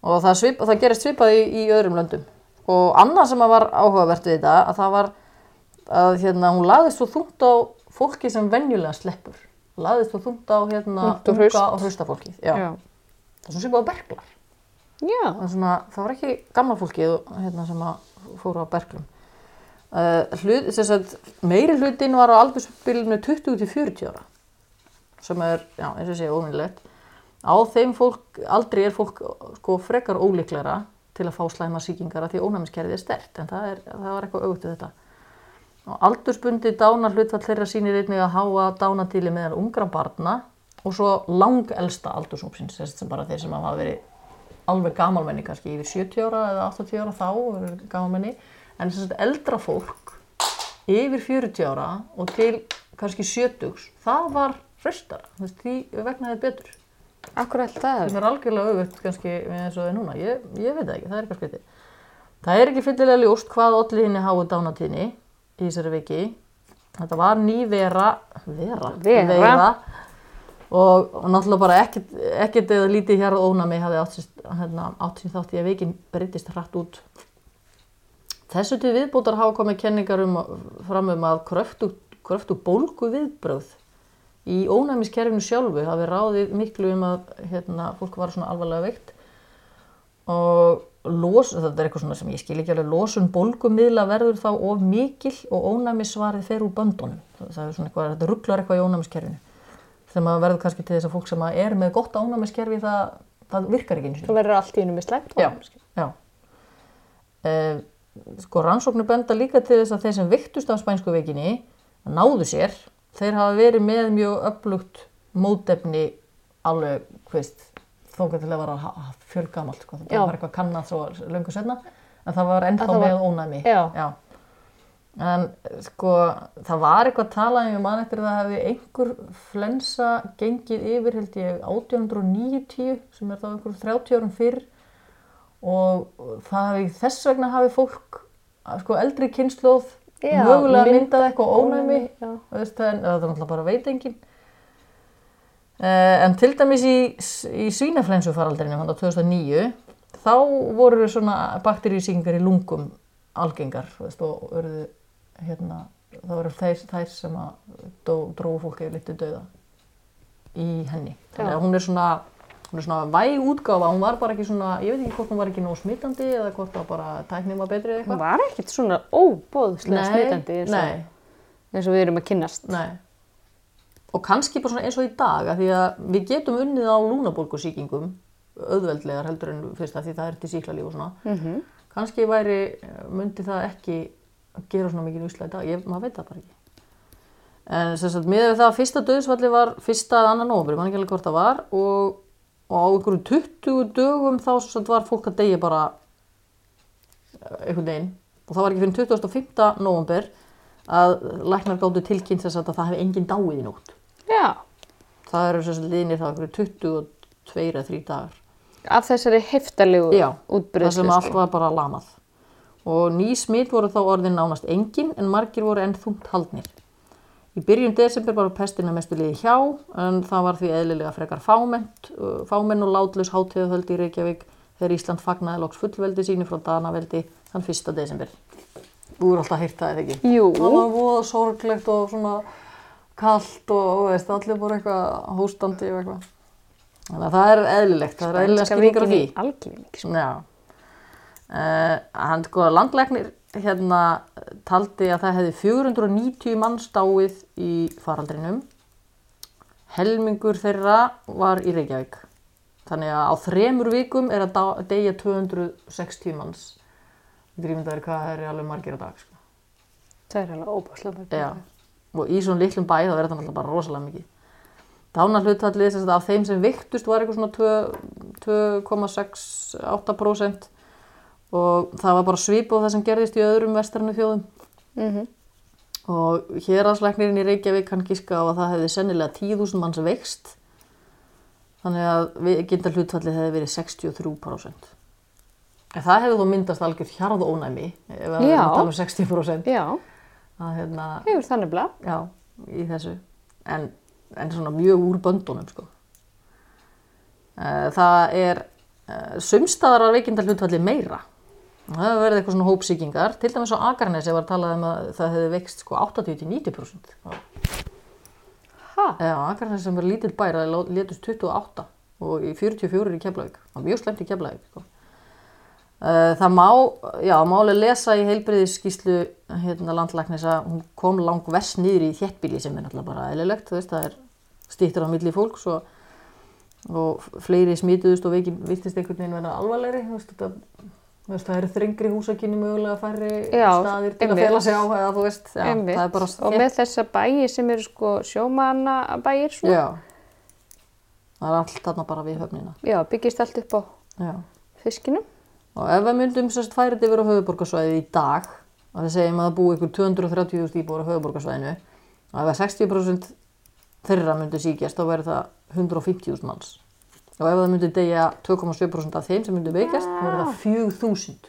Og það, svip, það gerist svipað í, í öðrum löndum. Og annað sem var áhugavert við þetta, að það var að hérna, hún laðist svo þungt á fólki sem venjulega sleppur. Laðist svo þungt á hérna, Ungt og hraust. unga og hrausta fólkið. Já. Já. það er svona svipað á berglar. Það, er svona, það var ekki gamla fólkið hérna, sem fóru á berglum. Uh, hlut, sagt, meiri hlutin var á aldursbylunu 20 til 40 ára sem er, já, eins og sé, óvinnilegt. Á þeim fólk, aldrei er fólk sko frekar ólíklara til að fá slæma sýkingar að því ónæmiskerfið er stert en það, er, það var eitthvað auðvitað þetta. Og aldursbundi dánar hlutfall þeirra sýnir einnig að háa dánatili meðan ungra barna og svo lang elsta aldurshópsins, þess sem bara þeir sem hafa verið alveg gamalmenni kannski yfir 70 ára eða 80 ára þá gamalmenni en þess að eldra fólk yfir 40 ára og til kannski 70 það var hraustara, þú veist, því vegnaði betur. Akkur alltaf það. Sem er algjörlega auðvögt kannski með eins og það er núna. Ég, ég veit það ekki, það er eitthvað skritið það er ekki fyllilega ljóst hvað olli henni háu dánatíðni í þessari viki. Þetta var ný vera vera, Vera. og, og náttúrulega bara ekkert, eða lítið hér ónami hafði átt sér, hérna, þátt í að vikin breytist hratt út þessu til viðbútar hafa komið kenningar um, fram um að kröftu, kröftu bólgu viðbröð í ónæmiskerfinu sjálfu hafi ráðið miklu um að hérna, fólk var svona alvarlega veikt. Og los, þetta er eitthvað svona sem ég skil ekki alveg losun bólgumiðla verður þá of mikil og ónæmissvarið fer úr böndunum. Það er svona eitthvað, þetta rugglar eitthvað í ónæmiskerfinu þegar maður verður kannski til þess að fólk sem er með gott ónæmiskerfi það, það virkar ekki eins og Það verður allt í einu með slæmt. Já, já. Sko rannsóknir benda líka til þess að þeir sem viktust af spænsku veikinni náðu sér, þeir hafa verið með mjög öflugt mótefni alveg, hvist, þó til að vera fjölgamalt, sko. það Já. var eitthvað kannað svo löngu setna, en það var ennþá Að það var- með ónæmi. Já. En sko, það var eitthvað talað um mann eftir að það hefði einhver flensa gengið yfir held ég 1890 sem er þá einhver 30 árum fyrr og það þess vegna hafi fólk sko eldri kynnslóð mögulega mynd- myndað eitthvað ónæmi það er náttúrulega bara veit engin uh, en til dæmis í, í svínaflensu faraldrinu hann á 2009 þá voru svona bakteríusýkingar í lungum algengar veist, og örðu hérna, það voru þeir, þær sem að dó, dróðu fólk eða litið dauða í henni. Þannig að hún er svona hún er svona væg útgáfa, hún var bara ekki svona ég veit ekki hvort hún var ekki nóg smitandi eða hvort það bara tæknin var betri eða Hún eitthvað var ekkert svona óbóðslega smitandi eins og, eins og við erum að kynnast. Nei. Og kannski bara svona eins og í dag, að því að við getum unnið á lúnabólgusýkingum auðveldlegar heldur en fyrst að því það er til síklarlíf og svona. Mm Kannski væri, myndi það ekki gera svona mikið úsla í dag, ég, maður veit það bara ekki. En sem sagt, miðað við það að fyrsta döðsvalli var fyrsta annan nómur, ég man ekki alveg hvort það var og, og á einhverjum 20 dögum þá var fólk að deyja bara eh, einhvern veginn og það var ekki fyrir 25. nóvember að læknar gáttu tilkynnt þess að það hefði engin dáið í nótt. Já, Það eru sem sagt liðnir það einhverju 22 eða 3 dagar. af þessari heftalegu Já, það sem allt sko. var bara lamað. Og ný smitt voru þá orðin nánast engin en margir voru enn þungt haldnir. Í byrjun desember var pestina mestu liði hjá en það var því eðlilega frekar fámennt, uh, fámenn og látlaus hátíðahöldi í Reykjavík þegar Ísland fagnaði loks fullveldi sínu frá Danaveldi þann 1. desember. Þú eru alltaf heyrt það eða ekki? Jú, Það var voða sorglegt og svona kallt og veist, allir voru eitthvað hóstandi og eitthvað. Þannig að það er eðlilegt, það er eðlilega skýringar á því. Algjöring, sko. Já. Uh, hann sko landlæknir hérna taldi að það hefði 490 manns dáið í faraldrinum. Helmingur þeirra var í Reykjavík. Þannig að á þremur vikum er að deyja 260 manns. Grímyndaður hvað það er alveg margir á dag. Sko. Það er alveg óbúslega mörg. Já. Og í svona litlum bæ þá er þetta náttúrulega bara rosalega mikið. Dánar sagt, af þeim sem viktust var eitthvað svona 2 2,68% og það var bara svipað það sem gerðist í öðrum vestrannu þjóðum. Mm Og héraðslæknirinn í Reykjavík kann gíska á að það hefði sennilega 10.000 manns veikst. Þannig að gindar hlutfallið hefði verið 63%. En það hefði þó myndast algjör hjarðónæmi ef við erum að tala um 60%. Já, Að, hérna, hefur þannig blá. já, í þessu en, en svona mjög úr böndunum sko. Eh, það er uh, sumstaðar að veikinda hlutfalli meira það hefur verið eitthvað svona hópsýkingar til dæmis á Akarnesi var talað um að það hefði veikst sko 80-90% Ha? Já, Akarnesi sem er lítill bæra létust 28 og í 44 í Keflavík. Var mjög slemt í Keflavík. Sko. Uh, það má, já, máli lesa í heilbriðisskíslu hérna landlæknis að hún kom lang vers niður í þéttbíli sem er náttúrulega bara eðlilegt, þú veist, það er stýttur á milli fólks og, og fleiri smituðust og veikin virtist einhvern veginn vera alvarlegri, þú veist, þetta, veist, það eru þrengri húsakinni mögulega færri Já, staðir til að fela sig á, eða þú veist, já, það er bara og með þessa bæi sem eru sko sjómanna bæir svona. Já, það er allt þarna bara við höfnina. Já, byggist allt upp á Já. fiskinum. Og ef við myndum sérst færið yfir á höfuborgarsvæðið í dag, að við segjum að það búi ykkur 230.000 íbúar á höfuborgarsvæðinu, og ef að 60% þeirra myndu síkjast, þá verður það 150.000 manns. Og ef það myndu degja 2,7% af þeim sem myndu veikjast, þá verður það 4.000.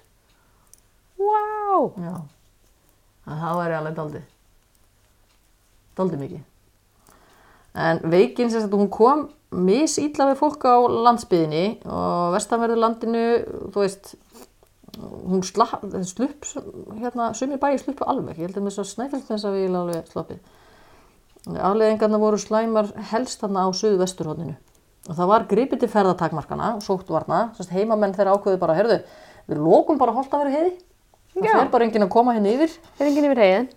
Vá! Já. En það væri alveg daldið. Daldið mikið. En veikin sem hún kom misýtla við fólk á landsbyðinni og vestanverðu landinu, þú veist, hún slapp, slupp, hérna, sumir bæi sluppu alveg, ég held að með svo snæfell þess að við alveg sloppið. Afleðingarna voru slæmar helst þarna á suðu vesturhóðinu og það var gripið til ferðatakmarkana, sóttvarna, sérst heimamenn þeirra ákveðu bara, herðu, við lókum bara holdt að vera heiði, það Já. fer bara enginn að koma hérna yfir Er enginn yfir heiðin?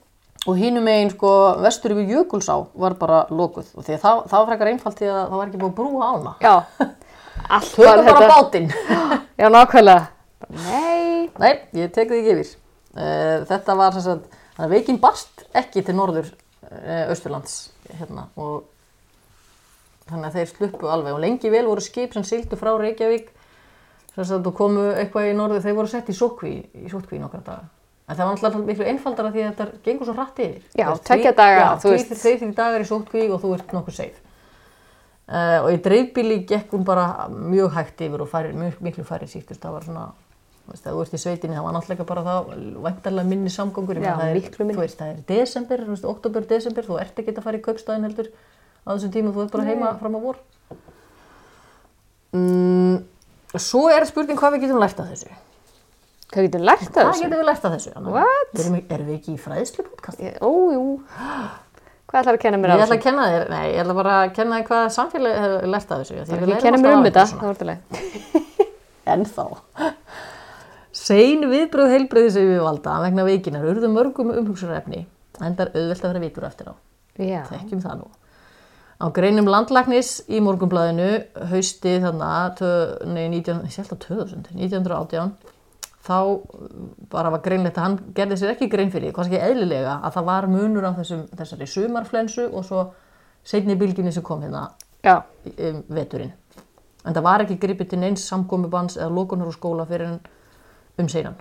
og hínum megin sko vestur yfir Jökulsá var bara lokuð og því að það, það var frekar einfalt því að það var ekki búið að brúa ána. Já. Allt Tökum var bara bátinn. Já, nákvæmlega. Nei. Nei, ég tek því ekki yfir. Uh, þetta var að, að veikin barst ekki til norður uh, Östurlands hérna og þannig að þeir sluppu alveg og lengi vel voru skip sem sildu frá Reykjavík þú komu eitthvað í norður, þeir voru sett í sótkví í sótkví nokkra daga. En það var alltaf miklu einfaldara því að þetta gengur svo hratt yfir. Já, því- daga, því því dagar í sótkví og þú ert nokkuð safe. Uh, og í dreifbíli gekk hún bara mjög hægt yfir og færi, mjög, miklu færri síktust. Það var svona, þú ert í sveitinni, það var náttúrulega bara það væntarlega minni meina, Já, það er, miklu minni. Þú veist, það er desember, veist, oktober, desember, þú ert ekki að fara í kaupstæðin heldur á þessum tíma, þú ert bara heima fram á vor. Mm, svo er spurning hvað við getum lært af þessu. Hvað getur lært af Hvað þessu? getum við lært af þessu? Anna? What? Erum, við- erum við ekki í fræðslu podcast? Ég- Ó, jú. Hvað ætlar að kenna mér Ég af ætla þessu? að kenna þér, nei, ég ætla bara að kenna þér hvað samfélagi hefur lært af þessu. því við lærum kenna alltaf mér um af þetta, þá svona. er þetta leið. En þá. Sein viðbröð heilbreyðis yfirvalda vegna veikinar urðu mörgum umhugsunarefni en það er auðvelt að vera vitur eftir á. Já. Þekkjum það nú. Á greinum landlæknis í morgunblæðinu hausti þannig að, nei, 19, ég held að 2000, 1918, þá bara var greinlegt að hann gerði sér ekki grein fyrir, kannski eðlilega, að það var munur á þessum, þessari sumarflensu og svo seinni bylginni sem kom hérna Já. um, veturinn. En það var ekki gripið til neins samkomiðbans eða lokunar úr skóla fyrir um seinan.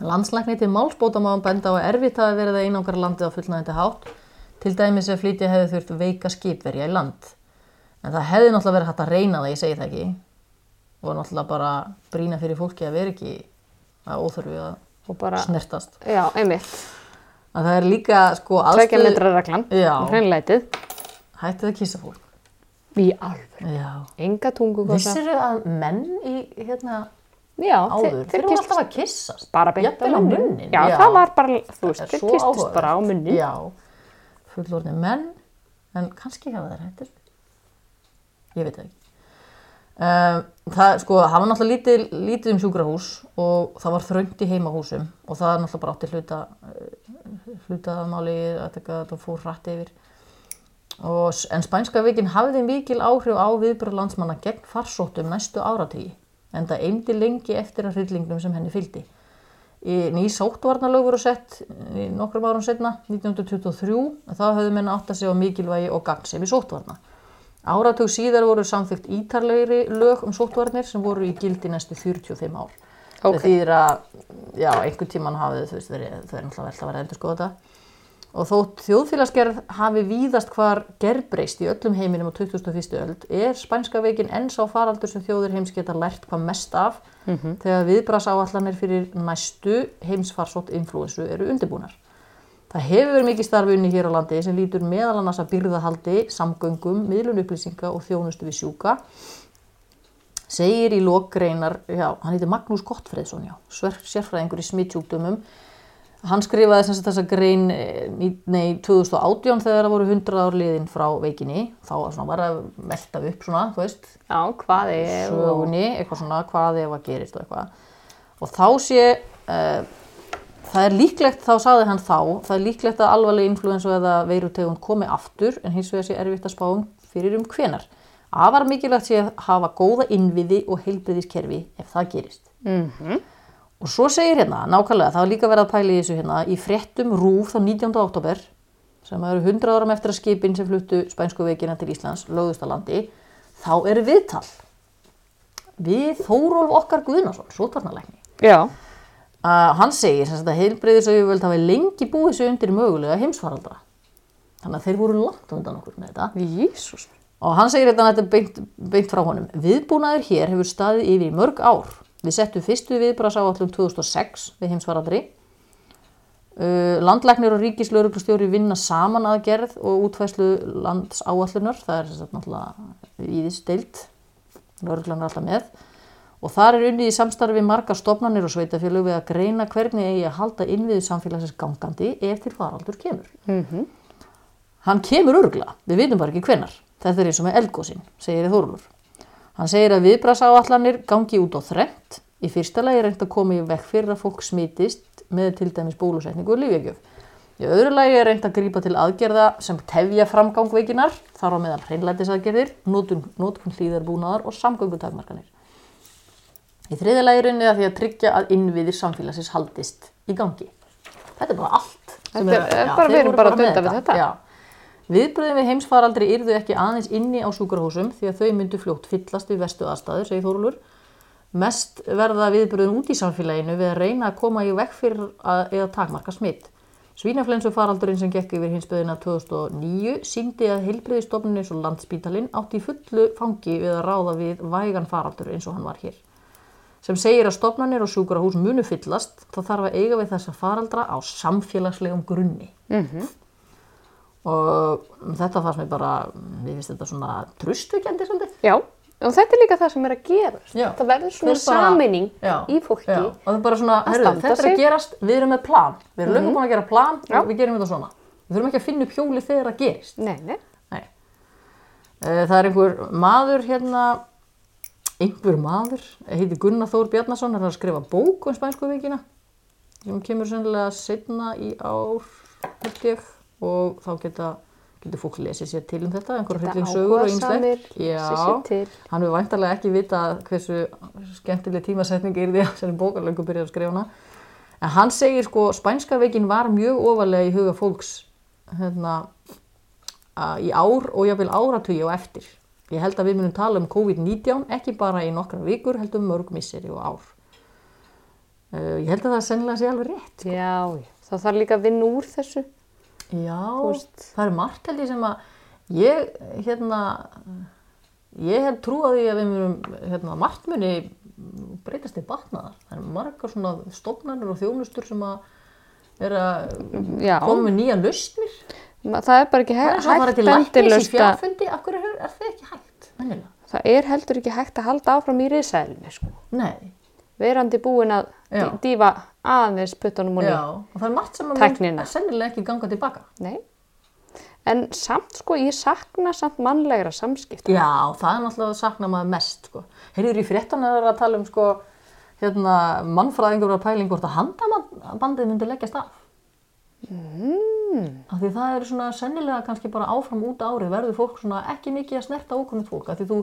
Landslækni til málsbóta má benda á að erfitt að einangra landið á fullnægandi hátt, til dæmis að flytja hefði þurft veika skipverja í land. En það hefði náttúrulega verið hægt að reyna það, ég segi það ekki, og náttúrulega bara brína fyrir fólki að vera ekki að óþörfi að bara, snertast. já, einmitt. Að það er líka sko Tvekja aðstöðu, metra reglan. Já. Hreinlætið. hættið að kissa fólk. Í alveg. Já. Enga tungu. Vissir að menn í hérna Já, áður, þeir, voru alltaf að kissast. bara beint á munnin. munnin. Já, það var bara, þú veist, þeir áhugavert. bara á munnin. Já, fullorðni menn, en kannski hafa þeir hættir. Ég veit það ekki. Um, það, sko, það var náttúrulega lítið, lítið um sjúkrahús og það var þröngt í heimahúsum og það er náttúrulega bara átti hluta, eh, hlutamáli að þetta fór hrætt yfir. Og, en spænska veikin hafði mikil áhrif á viðbröð landsmanna gegn farsóttum næstu áratígi en það eimdi lengi eftir að hryllingnum sem henni fylgdi. Ný sóttvarnalög voru sett í nokkrum árum setna, 1923, en þá höfðu menn átt að segja á mikilvægi og gagnsemi sóttvarna. Áratug síðar voru samþygt ítarlegri lög um sóttvarnir sem voru í gildi næstu 45 ár. Ok. Það þýðir að, já, einhvern tíman hafið, þú veist, verið, þau er náttúrulega vel að vera endur skoða þetta. Og þótt þjóðfélagsgerð hafi víðast hvar gerbreyst í öllum heiminum á 21. öld, er spænska veikin enn sá faraldur sem þjóðir heims geta lært hvað mest af þegar viðbrasáallanir fyrir næstu heimsfarsótt influensu eru undirbúnar. Það hefur verið mikið starfunni hér á landi sem lítur meðal annars að byrðahaldi, samgöngum, miðlun upplýsinga og þjónustu við sjúka. Segir í lokgreinar, já, hann heitir Magnús Gottfreðsson, já, sérfræðingur í smittsjúkdömum, hann skrifaði sem sagt þessa grein eh, í- nei, 2018 þegar það voru 100 ár liðin frá veikinni. Þá var svona var að melta upp svona, þú veist. Já, hvað er sögunni, eitthvað svona hvað ef að gerist og eitthvað. Og þá sé uh, það er líklegt, þá saði hann þá það er líklegt að alvarleg influensu eða veirutegund komi aftur en hins vegar sé erfitt að spá um fyrir um hvenar afar mikilvægt sé að hafa góða innviði og heilbriðiskerfi ef það gerist. Mhm. Og svo segir hérna, nákvæmlega, það var líka verið að pæla í þessu hérna í fréttum rúf þá 19. oktober sem eru 100 áram eftir að skipin sem fluttu spænsku veikina til Íslands lögðust að landi, þá er viðtal við Þórólf okkar Guðnason, sótvarnalækni. Já, Uh, hann segir sem að heilbreyðisauðvöld hafi lengi búið sig undir mögulega heimsfaraldra. Þannig að þeir voru langt undan okkur með þetta. Jésús. Og hann segir þetta, þetta beint, beint frá honum. Viðbúnaður hér hefur staðið yfir mörg ár. Við settum fyrstu viðbrasáallum 2006 við heimsfaraldri. Uh, landlæknir og ríkislauruglustjóri vinna saman aðgerð og útfæslu landsáallunar. Það er sagt náttúrulega íðistild. Lauruglan er alltaf með. Og þar er unnið í samstarfi marga stofnanir og sveitafélög við að greina hvernig eigi að halda innviðu samfélagsins gangandi ef til faraldur kemur. Hann kemur örgla, við vitum bara ekki hvenar. Þetta er eins og með eldgósin, segir Þórulur. Hann segir að viðbrasáallanir gangi út á þrennt. Í fyrsta lagi er reynd að koma í vekk fyrir að fólk smitist með til dæmis bólusetningu og lífjögjöf. Í öðru lagi er reynd að grípa til aðgerða sem tefja framgang veikinar, þar á meðal hreinlætisaðgerðir, notkun, notkun hlýðarbúnaðar og samgöngutakmarkanir. Í þriðja lagi er unnið að því að tryggja að innviðir samfélagsins haldist í gangi. Þetta er bara allt. Þetta er já, bara- við erum bara að með dunda við þetta. Já. Viðbröðin við heimsfaraldri yrðu ekki aðeins inni á sjúkrahúsum því að þau myndu fljótt fyllast við vestu aðstæður, segir Þórulur. Mest verða viðbröðin út í samfélaginu við að reyna að koma í vekk fyrir að, eða takmarka smitt. Svínaflensu faraldurinn sem gekk yfir hinsböðina 2009 síndi að heilbreyðistofnun eins og landspítalinn átti fullu fangi við að ráða við vægan faraldur eins og hann var hér sem segir að stofnanir og sjúkrahús munu fyllast þá þarf að eiga við þessa faraldra á samfélagslegum grunni. -hmm. Og þetta fannst mér bara, við finnst þetta svona tröstveikjandi svolítið. Já, og þetta er líka það sem er að gerast. Já. Það verður svona Já, í fólki. Já, og það er bara svona, herru, þetta er sig. að gerast, við erum með plan. Við erum mm búin að gera plan Já. og við gerum þetta svona. Við þurfum ekki að finna upp hjóli þegar það gerist. Nei, nei. Nei. Eh, Það er einhver maður hérna, einhver maður, heitir Gunnar Þór Bjarnason, er að skrifa bók um spænsku vikina sem kemur sennilega setna í ár, held ég, og þá geta, getur fólk lesið sér til um þetta, einhverja Þetta hryllingssögur og sér til. hann hefur væntalega ekki vita hversu skemmtileg tímasetning er því að sem bókarlöngu byrjar að skrifa hana. En hann segir sko, spænska veikin var mjög ofalega í huga fólks hérna, í ár og jáfnvel áratugi og eftir. Ég held að við munum tala um COVID-19 ekki bara í nokkra vikur, heldur mörg misseri og ár. Uh, ég held að það sennilega sé alveg rétt. Já, já. það þarf líka að vinna úr þessu. Já, veist. það er margt held ég sem að ég, hérna, ég hef trú að við munum, hérna, margt muni breytast til batnaðar. Það er margar svona stofnarnir og þjónustur sem að er koma með nýja lausnir. Það er bara ekki Það er hægt, svo að fara til hægt læknis í fjárfundi, akkur er, er það ekki hægt? Mennilega. Það er heldur ekki hægt að halda áfram í risaðilinu, sko. Nei, Verandi búin að Já. dýfa aðeins puttunum og já, niður. og það er margt sem að mun sennilega ekki ganga tilbaka. Nei. En samt, sko, ég sakna samt mannlegra samskipta. Já, það er náttúrulega að sakna maður mest sko. Heyrður í fréttan að vera að tala um sko, hérna, mannfræðingur og pæling hvort að handabandið myndi leggjast af. Mm. Af því það er svona sennilega kannski bara áfram út árið verður fólk svona ekki mikið að snerta ókunnigt fólk. Af því þú,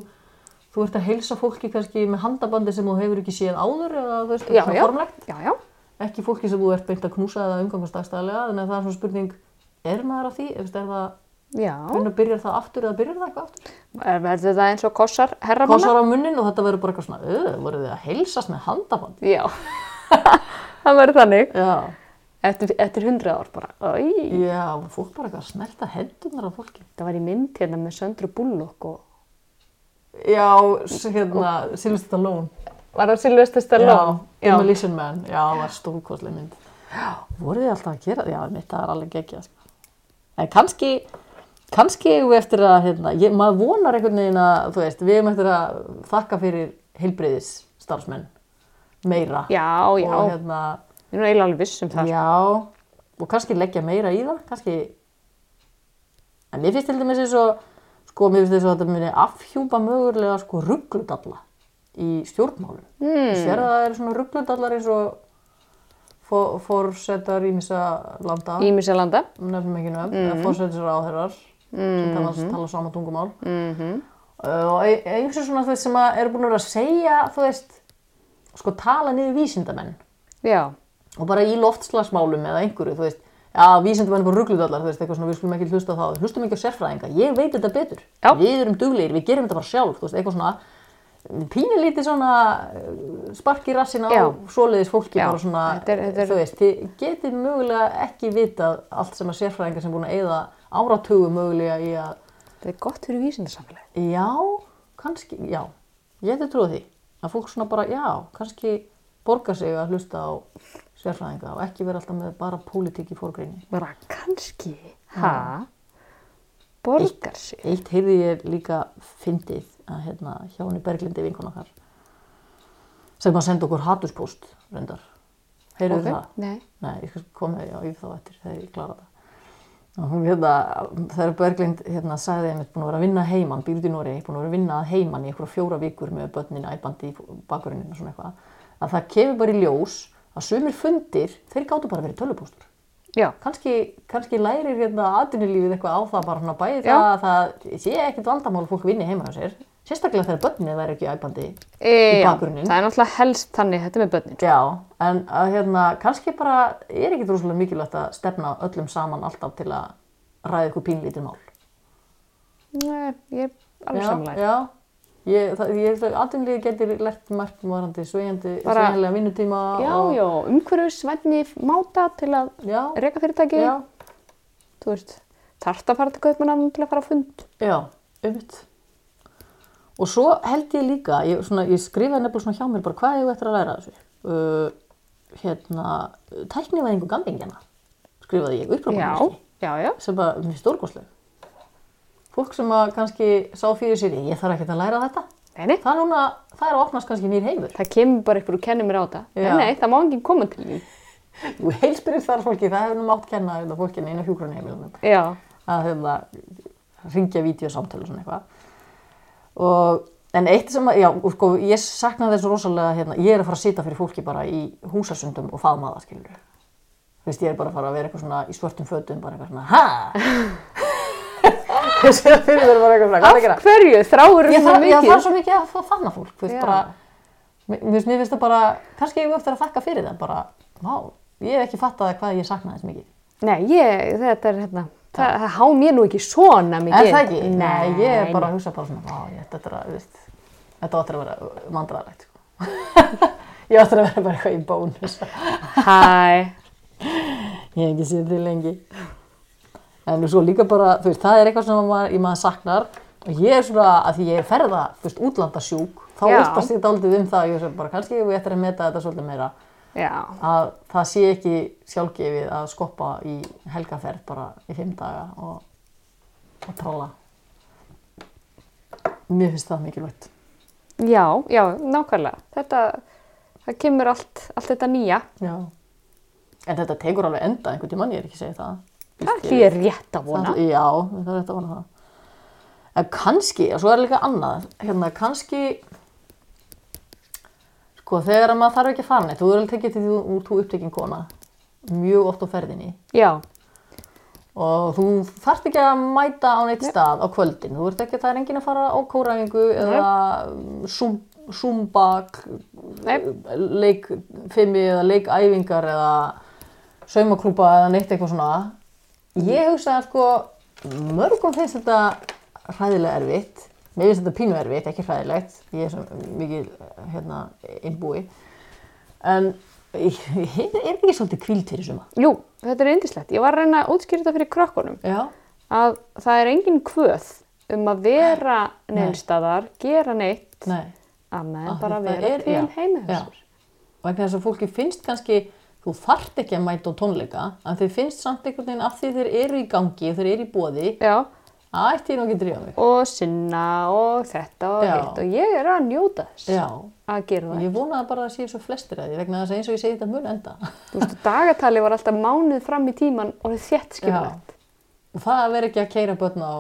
þú ert að heilsa fólki kannski með handabandi sem þú hefur ekki séð áður eða þú veist, svona formlegt. Já, já. Ekki fólki sem þú ert beint að knúsa eða umgangast dagstæðlega. Þannig að það er svona spurning, er maður að því? Ef Er það, hvernig byrjar það aftur eða byrjar það eitthvað aftur? Er- Verður það eins og kossar herramanna? kossar á munnin og þetta verður bara eitthvað svona, öð, voru þið að heilsast með handaband? Já. það verður þannig. Já, Eftir, eftir hundra ár bara. Æ. já, fólk bara eitthvað að snerta hendunar á fólki. Það var í mynd hérna með Söndru Bullock og... Já, hérna, Sylvester Stallone. Var það Sylvester Stallone? Já, Demolition Man, já, það var stórkostlega mynd. Já, voru þið alltaf að gera það? Já, mitt, það er alveg ekki að sko. En kannski, kannski eigum við eftir að, hérna, ég, maður vonar einhvern veginn að, þú veist, við eigum eftir að þakka fyrir heilbreyðis starfsmenn meira. Já, já. Og hérna, Ég er nú eiginlega alveg viss um það. Já, og kannski leggja meira í það, kannski, en mér finnst til dæmis eins og, sko, mér finnst þess að þetta muni afhjúpa mögulega, sko, ruggludalla í stjórnmálum. Mm. Sér að það eru svona ruggludallar eins og fó- fórsetar ímissa landa, Ímiselanda. nefnum ekki nöfn, mm. fórsetar áherrar, sem tala, tala sama tungumál. Mm -hmm. Uh, og ein- eins og svona, veist, sem eru búin að vera að segja, þú veist, sko, tala niður vísindamenn. Já, og bara í loftslagsmálum eða einhverju, þú veist, já, vísindum er bara rugglutallar, þú veist, eitthvað svona, við skulum ekki hlusta á það, hlustum ekki á sérfræðinga, ég veit þetta betur, Já. við erum duglegir, við gerum þetta bara sjálf, þú veist, eitthvað svona, pínulítið svona eh, spark í rassin á svoleiðis fólki, Já, bara svona, þetta er- þetta er- þú veist, þið getið mögulega ekki vitað allt sem að sérfræðingar sem búin að eyða áratugum mögulega í að, þetta er gott fyrir vísindarsamfélagi. já, kannski, já, ég hefði trúið því, að fólk svona bara, já, kannski borga sig að hlusta á sérfræðinga og ekki vera alltaf með bara pólitík í fórgreini. Bara kannski, ha, borgar sig. Eitt heyrði ég líka fyndið að hérna hjá henni Berglindi vinkon okkar sem að senda okkur hatuspóst reyndar. Heyrðu Ok, það? Nei. Nei, ég koma já, í þá eftir þegar ég klára það. Hérna, þegar Berglind hérna sagði einmitt búin að vera að vinna heiman, býrði í Nóri, búin að vera að vinna að heiman í einhverja fjóra vikur með börnin æpandi í bakgruninu og svona eitthvað, að það kemur bara í ljós að sumir fundir, þeir gáttu bara að vera tölupóstur. Já, kannski, kannski lærir hérna aðdunulífið eitthvað á það bara svona bæði Já. það að það sé ekkit vandamál að fólk vinni heima hjá sér sérstaklega þegar börnið væri ekki æpandi e, já bakgrunnin. það er náttúrulega helst þannig, þetta með börnin. sko. já, en að hérna kannski bara er ekkit rúslega mikilvægt að stefna öllum saman alltaf til að ræða ykkur pínlítið mál Nei, ég er alveg já, samlega. já Ég, það, ég, aðdunlíði getur lert margt varandi sveigandi, sveigjanlega vinnutíma Já, og, já, umhverfisvætni máta til að já, reka fyrirtæki, já, þú veist, þarft að fara til kaupmannan til að fara á fund. Já, umvitt. Og svo held ég líka, ég, svona, ég skrifaði nefnilega svona hjá mér bara hvað ég eftir að læra þessu. Uh, hérna, tæknivæðingu gamlingjana, skrifaði ég, Já, uppráðanlýsti, já, já. sem bara mér stórgóðsleg. Fólk sem að kannski sá fyrir sér, ég þarf ekkert að læra þetta. Nei, nei, Það núna, það er að opnast kannski nýr heimur. það kemur bara ykkur og kennir mér á þetta. Nei, nei, það má enginn koma til því. Þú heilspyrir þar fólki, það hefur nú mátt kenna þetta fólkinu inn á hjúgrunheimilunum. Já, að hérna, ringja vídeosamtölu og svona eitthvað. Og, en eitt sem að, já, sko, ég sakna þessu rosalega, hérna, ég er að fara að sita fyrir fólki bara í húsasundum og faðma það, skilur. Þú veist, ég er bara að fara að vera eitthvað svona í svörtum fötum, bara eitthvað svona, ha? af hverju þráur Ég svona þarf, ég mikið? þarf svo mikið að fa- faðma fólk, þú veist, Já. bara, mér finnst það bara, kannski ég eftir að þakka fyrir það, bara, vá, ég hef ekki fattað hvað ég saknaði þess mikið. Nei, ég, þetta er hérna, það, það há mér nú ekki svona mikið. Er það ekki? Nei, ég er bara að hugsa bara svona, vá, ég, þetta er að, þú veist, þetta áttur að vera vandræðalegt, sko. ég áttur að vera bara eitthvað í bónus. Hæ, ég hef ekki séð þig lengi. En svo líka bara, þú veist, það er eitthvað sem maður, maður saknar. Og ég er svona, að því ég er ferða, þú veist, útlandasjúk, þá Já. óttast ég daldið um það, ég er bara, kannski ég eftir að meta þetta svolítið meira, já, að það sé ekki sjálfgefið að skoppa í helgaferð bara í fimm daga og, og tralla. Mér finnst það mikilvægt. já, já, nákvæmlega. Þetta, það kemur allt, allt þetta nýja. Já. En þetta tekur alveg enda einhvern tímann, ég er ekki að segja það. Það er ég rétt að vona. Það, já, það er rétt að vona það. En kannski, og svo er líka annað, hérna kannski, sko þegar að maður þarf ekki að fara neitt, þú er alveg tekið til því úr þú upptekinn kona, mjög oft á ferðinni Já, og þú þarft ekki að mæta á neitt stað á kvöldin, þú ert ekki, það er enginn að fara á kóræfingu eða sum, zumba, Nei. leik fimmi eða leikæfingar eða saumaklúpa eða neitt eitthvað svona. Ég hugsa að sko mörgum finnst þetta hræðilega erfitt, mér finnst þetta pínu erfitt, ekki hræðilegt, ég er svo mikið hérna innbúi, en er ekki svolítið kvíld fyrir suma. jú, þetta er indislegt. Ég var að reyna að útskýra þetta fyrir krökkunum. Já. Að það er engin kvöð um að vera neinstadar, gera neitt, Nei. annað Af en bara vera er- til heima já. þessar. vegna þess að fólki finnst kannski þú þarft ekki að mæta á tónleika en þeir finnst samt einhvern veginn af því þeir eru í gangi þeir eru í bóði Já, ætti ég að drífa mig. og sinna og þetta og Já. hitt og ég er að njóta þess Já, að gera það. ég vonaði bara að séu svo flestir að því vegna þess að eins og ég segi þetta mun enda. Þú veist, dagatali var alltaf mánuð fram í tíman og þið þétt skipulegt. Og það að vera ekki að keira börn á,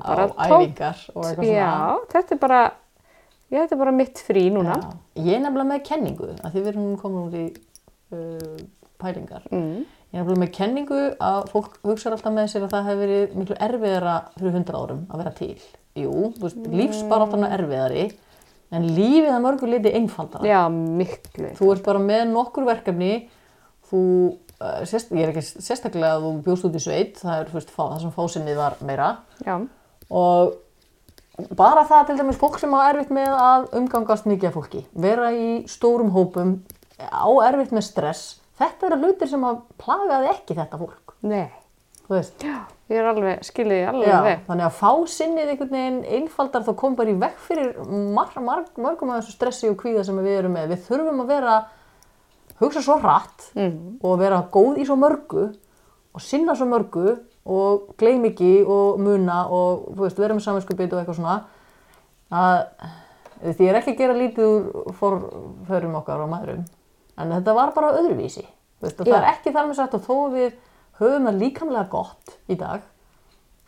á æfingar og eitthvað svona. Já, þetta er bara, ég, þetta er bara mitt frí núna. Já. Ég er nefnilega með kenningu, að því við erum nú komin út í uh, pælingar. Mm. Ég er nefnilega með kenningu að fólk hugsa alltaf með sér að það hefur verið miklu erfiðara fyrir hundra árum að vera til. Jú, veist, lífsbaráttan er erfiðari, en lífið að mörgu liti einfaldara. Já, miklu. Þú ert bara með nokkur verkefni, þú, uh, sérst, ég er ekki sérstaklega að þú bjóst út í sveit, það er fyrst, það sem fásinnið var meira. Já, Og bara það til dæmis fólk sem á erfitt með að umgangast mikið af fólki, vera í stórum hópum, á erfitt með stress, þetta eru hlutir sem að plagaði ekki þetta fólk. nei. Þú veist, Já, ég er alveg, skilði ég alveg Já, veg. þannig að fá sinnið einhvern veginn einfaldar þá kom bara í vekk fyrir mar, mar, mörgum af þessu stressi og kvíða sem við erum með. Við þurfum að vera, hugsa svo hratt Mm. og vera góð í svo mörgu og sinna svo mörgu og gleym ekki og muna og veist, vera með saminskupið og eitthvað svona að því ég er ekki að gera lítið úr forförum okkar og maðurum en þetta var bara öðruvísi veist, og það er ekki þar með sagt að þó við höfum það líkamlega gott í dag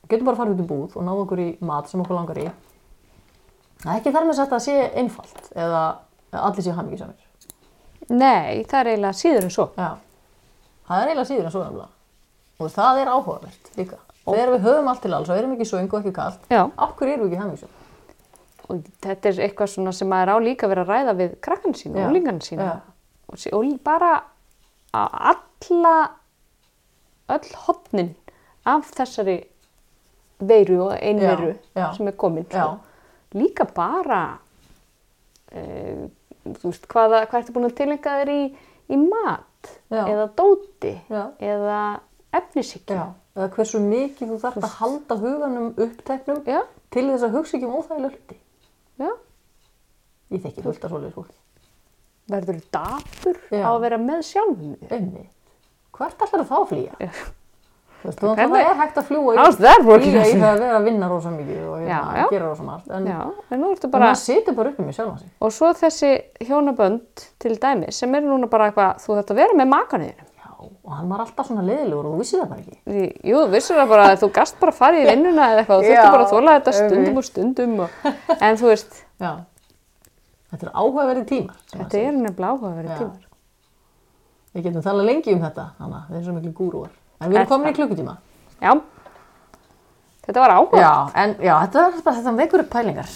getum bara að fara út í búð og náða okkur í mat sem okkur langar í það er ekki þar með sagt að sé einfalt eða allir séu hamingisamir Nei, það er eiginlega síður en svo. Já, það er eiginlega síður en svo nefnilega. Og það er áhugavert líka. Þegar við höfum allt til alls og erum ekki svöng og ekki kallt, okkur erum við ekki hemmingsum. og þetta er eitthvað sem maður á líka vera að ræða við krakkan sína, Já, úlingan sína. Og, bara alla, öll hotnin af þessari veiru og einveru Já, já. sem er komin. Líka bara, e, þú veist, hvaða, hvað ertu búin að tilengja þér í, í mat Já. eða dóti eða efnisíkju. Já. Eða hversu mikið þú þarf að halda huganum uppteknum Já, til þess að hugsa ekki um óþægilega hluti. Ég þekki fullt af svoleiðis fólki. Verður dapur á að vera með sjálfum. Einmitt. Hvert ætlar það að flýja? Þú veist, þú það er hægt að fljúa í, flýja í það að vera að vinna rosa mikið og hérna, Já, já. gera rosa margt. En, Já, en maður situr bara upp með sjálf sig. og svo þessi hjónabönd til dæmi sem eru núna bara eitthvað, þú þarft að vera með makanuðinu. Já, og hann var alltaf svona leiðilegur og þú vissið það bara ekki. Jú, þú vissur það bara að þú gast bara að fara í vinnuna eða eitthvað, þú Já, þurfti bara að þóla þetta stundum og stundum og, en þú veist, Já. Þetta er áhugaverði tímar. þetta er nefnilega áhugaverið Já. tímar. Við getum talað lengi um þetta, þannig að við erum svo miklu gúrúar. En við Er erum komin í klukkutíma. Já, þetta var áhuga. Já, en já, þetta er bara þetta vekur upp pælingar.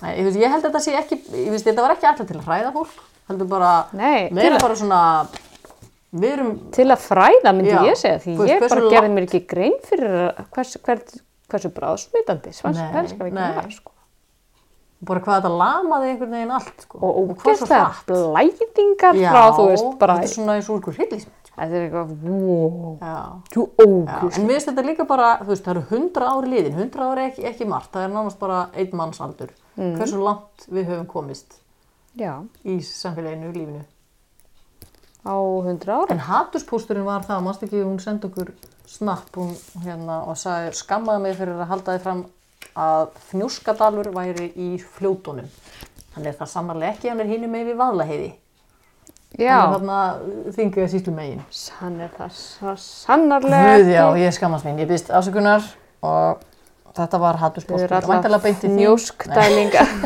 Ég, veist, ég held að þetta sé ekki, ég veist, þetta var ekki alltaf til að hræða fólk. Heldur bara, við erum bara svona, við erum, Til að fræða myndi Já, ég segja því veist, ég bara gerði mér ekki grein fyrir hvers, hvers, hversu bráðsmitandi Nei, svenska nei. var sko. Bara hvað þetta lamaði einhvern veginn allt, sko. og ógeðslega Já, frá þú veist bara þetta er svona eins og úr hryllismynd. sko. þetta er eitthvað wow, þú ógust en mér finnst þetta líka bara, þú veist, það eru hundra ári liðin, hundra ári ekki, ekki margt, það er nánast bara einn mannsaldur. Mm. Hversu langt við höfum komist já, í samfélaginu, lífinu. á hundra ára En haturspústurinn var það, mannst ekki, hún sendi okkur snapp hún, hérna, og sagði, skammaði mig fyrir að halda því fram að fnjóskadalur væri í fljótonum. Þannig er það sannarlega ekki, hann er hínum með við vaðlaheiði. já, Hann er þarna þingið að síslu megin. hann er það svo sannarlega Guð, já, ég skammast mín, ég býst afsökunar og þetta var þau haturspústur. eru alltaf í njóskdælingar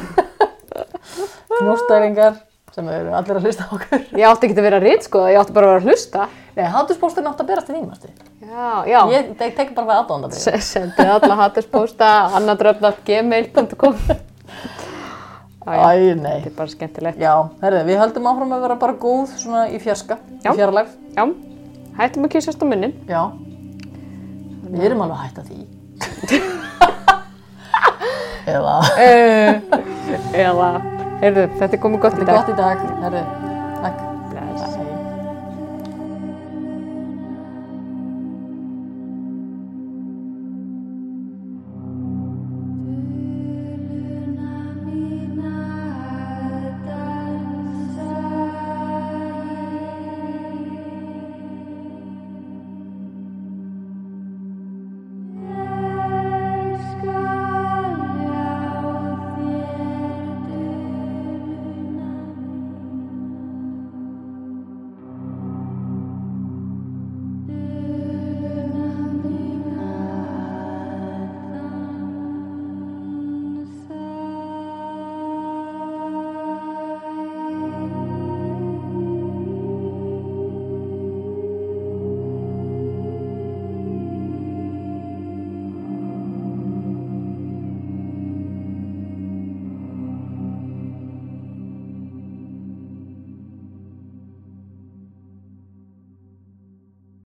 Fnjóstæringar sem eru allir að hlusta okkur. ég átti ekki að vera rít sko, ég átti bara að vera að hlusta Nei, haturspústurinn átti að berast til þín, mástu. Já, já Ég tek, bara við aðdóndabrið. S- sendið alla hattuspósta annadröfnat.gmail.com Æ, nei. þetta er bara skemmtilegt Já, herðu, við höldum áfram að vera bara góð svona í fjarska, Já. í fjarlægð. já, hættum að kýsast á munnin Já. Við erum alveg að hætta því. Eða, eða, heyrðu, þetta er komið gott í þetta er dag gott í dag, herðu.